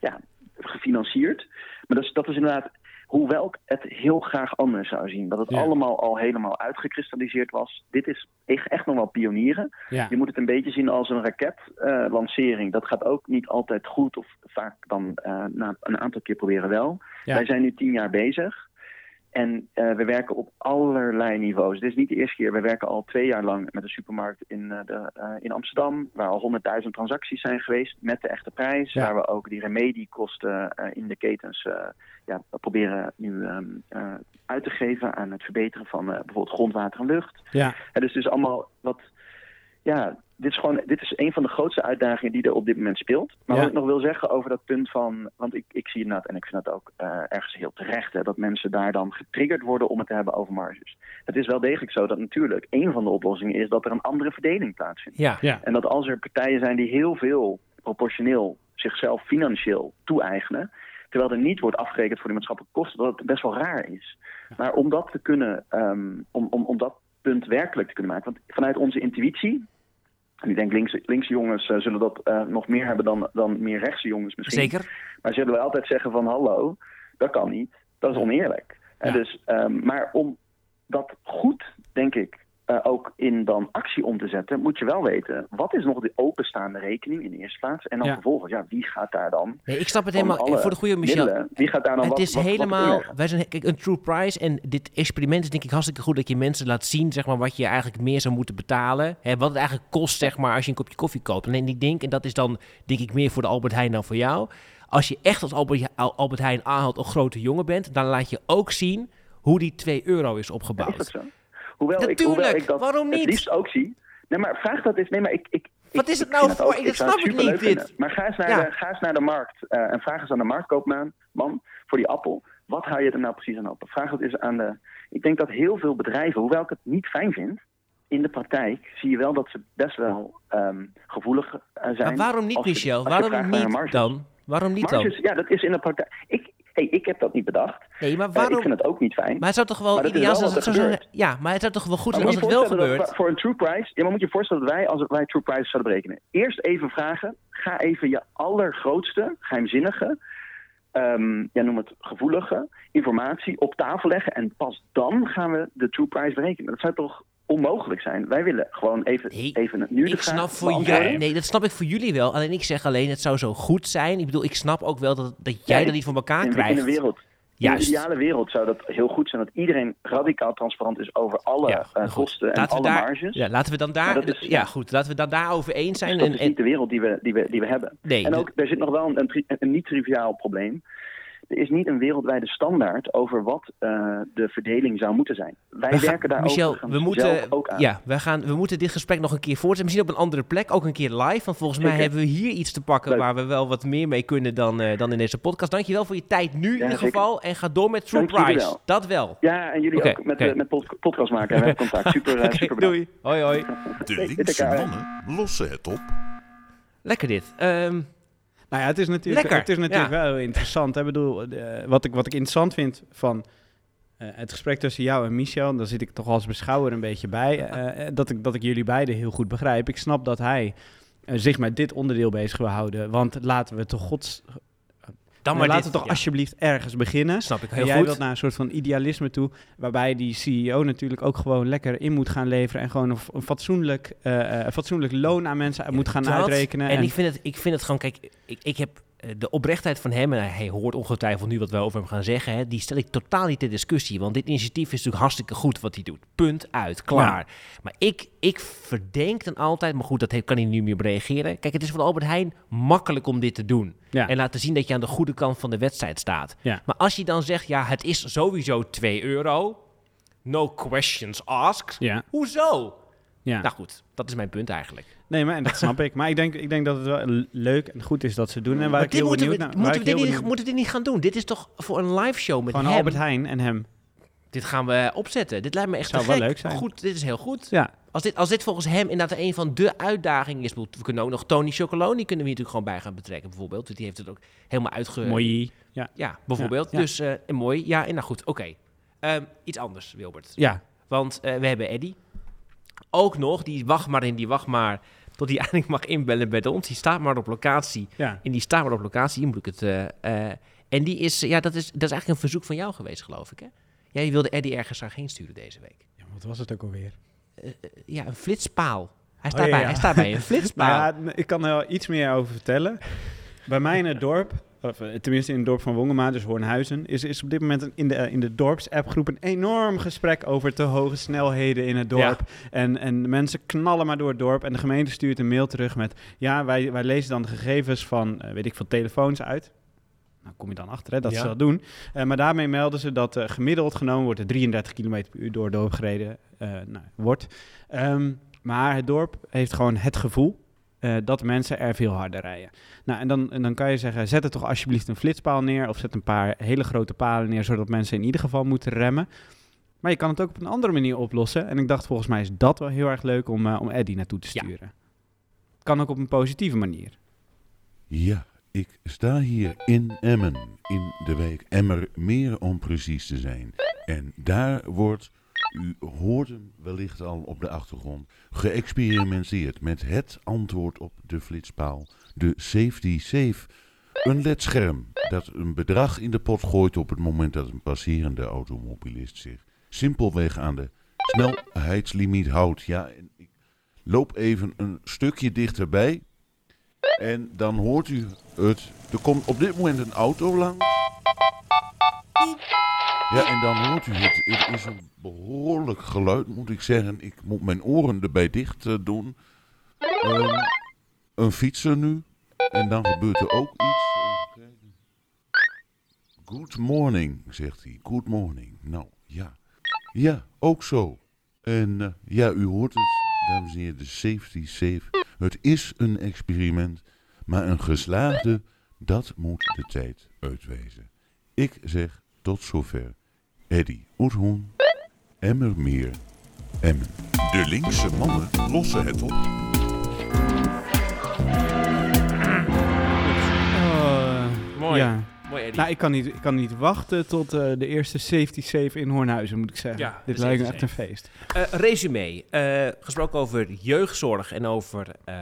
ja, gefinancierd? Maar dat is, dat is inderdaad, hoewel ik het heel graag anders zou zien. Dat het Ja. allemaal al helemaal uitgekristalliseerd was. Dit is echt, nog wel pionieren. Ja. Je moet het een beetje zien als een raketlancering. dat gaat ook niet altijd goed, of vaak dan eh, na een aantal keer proberen wel. Ja. Wij zijn nu tien jaar bezig. En eh, we werken op allerlei niveaus. Dit is niet de eerste keer. We werken al twee jaar lang met een supermarkt in, eh, de, eh, in Amsterdam. Waar al 100.000 transacties zijn geweest met de echte prijs. Ja. Waar we ook die remediekosten in de ketens ja, proberen nu ehm, eh, uit te geven aan het verbeteren van bijvoorbeeld grondwater en lucht. Ja, Ja, dus het is allemaal wat. Ja, dit is gewoon. Dit is een van de grootste uitdagingen die er op dit moment speelt. Maar Ja. wat ik nog wil zeggen over dat punt van. Want ik, ik zie inderdaad, en ik vind dat ook eh, ergens heel terecht, hè, dat mensen daar dan getriggerd worden om het te hebben over marges. Het is wel degelijk zo dat natuurlijk een van de oplossingen is dat er een andere verdeling plaatsvindt. Ja. ja, En dat als er partijen zijn die heel veel proportioneel zichzelf financieel toe-eigenen, terwijl er niet wordt afgerekend voor de maatschappelijke kosten, dat het best wel raar is. Maar om dat te kunnen, ehm, om, om, om dat punt werkelijk te kunnen maken, want vanuit onze intuïtie, en ik denk linkse, linkse jongens eh, zullen dat eh, nog meer hebben dan, dan meer rechtse jongens misschien. Zeker. Maar zullen we altijd zeggen van hallo, dat kan niet, dat is oneerlijk. En dus, ehm, maar om dat goed, denk ik, eh, ook in dan actie om te zetten, moet je wel weten, wat is nog de openstaande rekening in de eerste plaats? En dan Ja. vervolgens, ja, wie gaat daar dan? Nee, ik snap het helemaal. Voor de goede Michel. middelen, Wie gaat daar dan het wat, is wat- helemaal. wij zijn kijk, een true price. En dit experiment is denk ik hartstikke goed dat je mensen laat zien, zeg maar, wat je eigenlijk meer zou moeten betalen. Hè, wat het eigenlijk kost, zeg maar, als je een kopje koffie koopt. Alleen ik denk, en dat is dan denk ik meer voor de Albert Heijn dan voor jou. Als je echt als Albert, Al- Albert Heijn aanhaalt een grote jongen bent, dan laat je ook zien hoe die 2 euro is opgebouwd. Is Hoewel, ik, Natuurlijk, hoewel ik dat waarom het liefst ook zie. Nee, maar vraag dat eens. Nee, maar ik, ik, Wat ik- is het ik nou voor- ook- ik- ik dat snap het ik niet, dit. Maar ga eens naar, Ja. de, ga eens naar de markt eh, en vraag eens aan de marktkoopman man, voor die appel. Wat hou je er nou precies aan op? Vraag dat eens aan de... Ik denk dat heel veel bedrijven, hoewel ik het niet fijn vind... in de praktijk zie je wel dat ze best wel ehm, gevoelig eh, zijn. Maar waarom niet, Michel? Waarom niet dan? Waarom niet dan? Ja, dat is in de praktijk. Ik, hey, ik heb dat niet bedacht. Nee, maar Eh, waarom? ik vind het ook niet fijn. Maar het zou toch wel Maar ideaal zijn als het zo Ja, maar het zou toch wel goed zijn als het wel gebeurt. Voor een true price, ja, maar moet je voorstellen dat wij, als wij true price zouden berekenen, eerst even vragen, ga even je allergrootste, geheimzinnige, ehm, ja, noem het gevoelige, informatie op tafel leggen en pas dan gaan we de true price berekenen. Dat zou toch onmogelijk zijn? Wij willen gewoon even, even nu de Ik vraag snap voor jij, nee, dat snap ik voor jullie wel. Alleen ik zeg alleen, het zou zo goed zijn. Ik bedoel, ik snap ook wel dat, dat jij Ja, dat niet voor elkaar in, krijgt. In een wereld. In Juist. een ideale wereld zou dat heel goed zijn dat iedereen radicaal transparant is over alle eh, kosten en Laten alle daar, marges. ja, laten we dan daar, is- ja, goed, laten we dan daarover eens zijn. Dus dat En, is en, niet de wereld die we, die we, die we hebben. Nee, en de- ook, er zit nog wel een, een niet-triviaal probleem. Er is niet een wereldwijde standaard over wat eh, de verdeling zou moeten zijn. Wij we gaan- werken daar Michel, we moeten, zelf ook aan. ja, we, gaan, we moeten dit gesprek nog een keer voortzetten. Misschien op een andere plek, ook een keer live. Want volgens mij hebben we hier iets te pakken waar we wel wat meer mee kunnen dan, eh, dan in deze podcast. Dankjewel voor je tijd nu in ieder geval. En ga door met True Price. wel. Dat wel. Ja, en jullie ook met, met pod- podcast maken. We hebben contact. Super, eh, super bedankt. doei. Hoi, hoi. De linkse mannen lossen het op. Lekker dit. Ehm, Nou ja, het is natuurlijk, Lekker, het is natuurlijk ja. wel interessant. Ik bedoel, eh, wat, ik, wat ik interessant vind van eh, het gesprek tussen jou en Michel, daar zit ik toch als beschouwer een beetje bij, eh, dat, ik, dat ik jullie beiden heel goed begrijp. Ik snap dat hij zich met dit onderdeel bezig wil houden, want laten we toch gods... Dan maar laten we toch ja. alsjeblieft ergens beginnen. Snap ik En heel jij goed. wilt naar een soort van idealisme toe, waarbij die CEO natuurlijk ook gewoon lekker in moet gaan leveren en gewoon een, een fatsoenlijk, eh, eh, een fatsoenlijk loon aan mensen moet gaan Dat, uitrekenen. En, ik, vind het, ik vind het gewoon, kijk, ik, ik heb de oprechtheid van hem, en hij hoort ongetwijfeld nu wat we over hem gaan zeggen, hè, die stel ik totaal niet ter discussie. Want dit initiatief is natuurlijk hartstikke goed wat hij doet. Punt uit, klaar. Maar ik, ik verdenk dan altijd, maar goed, dat kan hij nu meer op reageren. Kijk, het is voor Albert Heijn makkelijk om dit te doen. Ja. En laten zien dat je aan de goede kant van de wedstrijd staat. Ja. Maar als je dan zegt, ja, het is sowieso 2 euro, no questions asked. Hoezo? Ja. Nou goed, dat is mijn punt eigenlijk. Nee, maar en dat snap ik. Maar ik denk, ik denk dat het wel leuk en goed is dat ze doen. En waar Maar ik dit heel moeten we, benieuwd naar... moeten, we dit niet, moeten we dit niet gaan doen? Dit is toch voor een live show met Gewoon hem? Albert Heijn en hem. Dit gaan we opzetten. Dit lijkt me echt Zou wel gek. leuk zijn. Goed, dit is heel goed. Ja. Als dit, als dit volgens hem inderdaad een van de uitdagingen is... We kunnen ook nog Tony Chocoloni kunnen we hier natuurlijk gewoon bij gaan betrekken bijvoorbeeld. Want die heeft het ook helemaal uitge... Mooi. Ja. Ja, bijvoorbeeld. Ja, ja. Dus eh, mooi. Ja, en nou goed, oké. Ehm, iets anders, Wilbert. Ja. Want eh, we hebben Eddy. Ook nog, die wacht maar in, die wacht maar... tot hij eindelijk mag inbellen bij ons. Die staat maar op locatie. Ja. En die staat maar op locatie. Moet ik het... eh, eh, en die is... Ja, dat is, dat is eigenlijk een verzoek van jou geweest, geloof ik, hè? Jij wilde Eddy ergens daarheen sturen deze week. ja. Wat was het ook alweer? Eh, ja, een flitspaal. Hij Oh, staat, ja, bij, ja. hij staat bij een flitspaal. Nou ja, ik kan er wel iets meer over vertellen. Bij mij in het dorp, of eh, tenminste in het dorp van Wongema, dus Hoornhuizen, is, is op dit moment een- in de, eh, in de dorps-appgroep een enorm gesprek over te hoge snelheden in het dorp. En, en mensen knallen maar door het dorp en de gemeente stuurt een mail terug met, ja, wij, wij lezen dan de gegevens van, eh, weet ik veel, telefoons uit. Nou, kom je dan achter hè, dat Ja. ze dat doen. Maar daarmee melden ze dat gemiddeld genomen wordt er 33 km per uur door het dorp gereden nou, wordt. Ehm, maar het dorp heeft gewoon het gevoel eh, dat mensen er veel harder rijden. Nou, en dan, en dan kan je zeggen, zet er toch alsjeblieft een flitspaal neer... of zet een paar hele grote palen neer... zodat mensen in ieder geval moeten remmen. Maar je kan het ook op een andere manier oplossen. En ik dacht, volgens mij is dat wel heel erg leuk om, eh, om Eddie naartoe te Ja. sturen. Kan ook op een positieve manier. Ja, ik sta hier in Emmen, in de wijk Emmermeer om precies te zijn. En daar wordt, u hoort hem wellicht al op de achtergrond, geëxperimenteerd met het antwoord op de flitspaal, de Safety Safe. Een ledscherm dat een bedrag in de pot gooit op het moment dat een passerende automobilist zich simpelweg aan de snelheidslimiet houdt. Ja, ik loop even een stukje dichterbij. En dan hoort u het. Er komt op dit moment een auto langs. Ja, en dan hoort u het. Het is een behoorlijk geluid, moet ik zeggen. Ik moet mijn oren erbij dicht eh, doen. Ehm, een fietser nu. En dan gebeurt er ook iets. Good morning, zegt hij. Good morning. Nou, ja. Ja, ook zo. En eh, ja, u hoort het, dames en heren, de safety safe. Het is een experiment, maar een geslaagde, dat moet de tijd uitwijzen. Ik zeg tot zover. Eddie Oethoen, Emmermeer, Emmen. De linkse mannen lossen het op. Oh, Mooi. Ja. Mooi, Eddie. Nou, ik kan niet, ik kan niet wachten tot eh, de eerste safety safe in Hoornhuizen, moet ik zeggen. Ja, Dit lijkt me echt een feest. Eh, resume. Eh, gesproken over jeugdzorg en over ehm,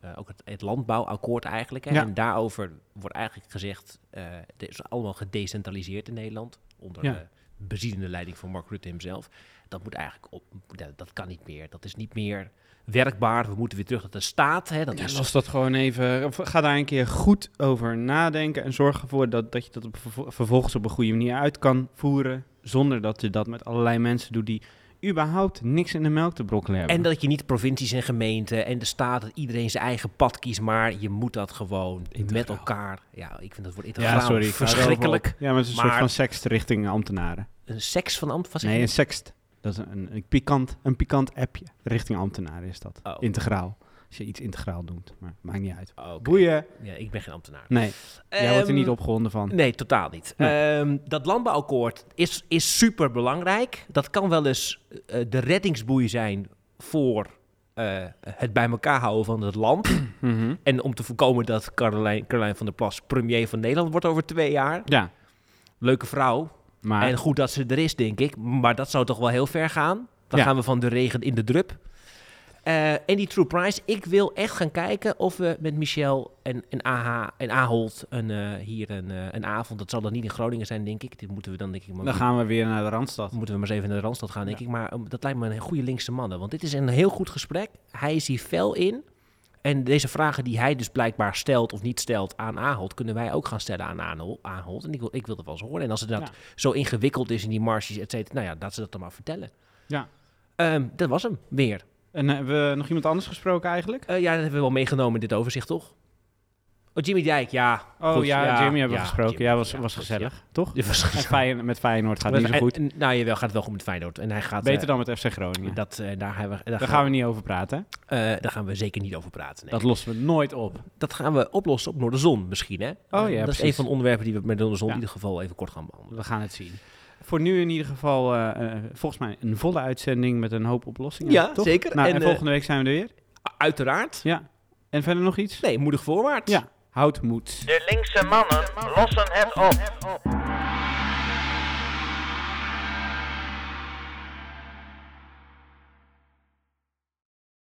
eh, ook het, het landbouwakkoord eigenlijk. Hè. Ja. En daarover wordt eigenlijk gezegd, eh het is allemaal gedecentraliseerd in Nederland. Onder Ja. de bezielende leiding van Mark Rutte hemzelf. Dat moet eigenlijk op, dat, dat kan niet meer. Dat is niet meer werkbaar. We moeten weer terug naar de staat. Hè. Dat Ja, is, los dat gewoon even. Ga daar een keer goed over nadenken. En zorg ervoor dat, dat je dat op, vervo- vervolgens op een goede manier uit kan voeren. Zonder dat je dat met allerlei mensen doet die überhaupt niks in de melk te brokkelen hebben. En dat je niet provincies en gemeenten en de staat, dat iedereen zijn eigen pad kiest, maar je moet dat gewoon met elkaar. Ja, ik vind dat wordt integraal ja, sorry. verschrikkelijk. Ja, maar het is een soort van sext richting ambtenaren. Een seks van ambt? Wat zeg Nee, een sext. Dat is een, een, pikant, een pikant appje. Richting ambtenaren is dat. Oh. Integraal. Als je iets integraal doet. Maar maakt niet uit. Oké. Boeien. Ja, ik ben geen ambtenaar. Nee. Jij wordt er Ehm, niet opgewonden van. Nee, totaal niet. Nee. Ehm, dat landbouwakkoord is, is super belangrijk. Dat kan wel eens eh, de reddingsboei zijn voor eh, het bij elkaar houden van het land. Mhm. En om te voorkomen dat Caroline, Caroline van der Plas premier van Nederland wordt over twee jaar. Ja. Leuke vrouw. Maar En goed dat ze er is, denk ik. Maar dat zou toch wel heel ver gaan. Dan Ja. gaan we van de regen in de drup. Eh, en die True Price, ik wil echt gaan kijken of we met Michel en, en, AH, en Ahold een, eh, hier een, eh, een avond, dat zal dan niet in Groningen zijn, denk ik. Dit moeten we dan, denk ik, maar dan gaan we weer naar de Randstad. moeten we maar eens even naar de Randstad gaan, denk ik. Maar um, dat lijkt me een goede linkse mannen. Want dit is een heel goed gesprek. Hij is hier fel in. En deze vragen die hij dus blijkbaar stelt of niet stelt aan Ahold, kunnen wij ook gaan stellen aan Ahold. Ahold. En ik wil, ik wil dat wel eens horen. En als het dat Ja. zo ingewikkeld is in die marges, et cetera, nou ja, dat ze dat dan maar vertellen. Ja. Ehm, dat was hem, weer. En eh, hebben we nog iemand anders gesproken eigenlijk? Eh, ja, dat hebben we wel meegenomen in dit overzicht, toch? Oh, Jimmy Dijk, ja. Oh Goed, ja, Jimmy hebben we gesproken. Jimmy, ja, was, ja, was gezellig, toch? Was gezellig. Met Feyenoord gaat het niet zo goed. En- Nou, jawel, gaat het wel goed met Feyenoord. En hij gaat... Beter eh, dan met FC Groningen. Dat, eh, daar, gaan we, daar, Daar gaan we niet over praten. Eh, daar gaan we zeker niet over praten. Nee. Dat lossen we nooit op. Dat gaan we oplossen op Noorderzon misschien, hè? Oh ja, Dat is een van de onderwerpen die we met Noorderzon in ieder geval even kort gaan behandelen. We gaan het zien. Voor nu in ieder geval, eh, eh, volgens mij een volle uitzending met een hoop oplossingen. Ja, toch? zeker. Nou, en, En, eh, volgende week zijn we er weer. Uiteraard. Ja. En verder nog iets? Nee, moedig voorwaarts. Ja. Houd moed. De linkse mannen lossen het op.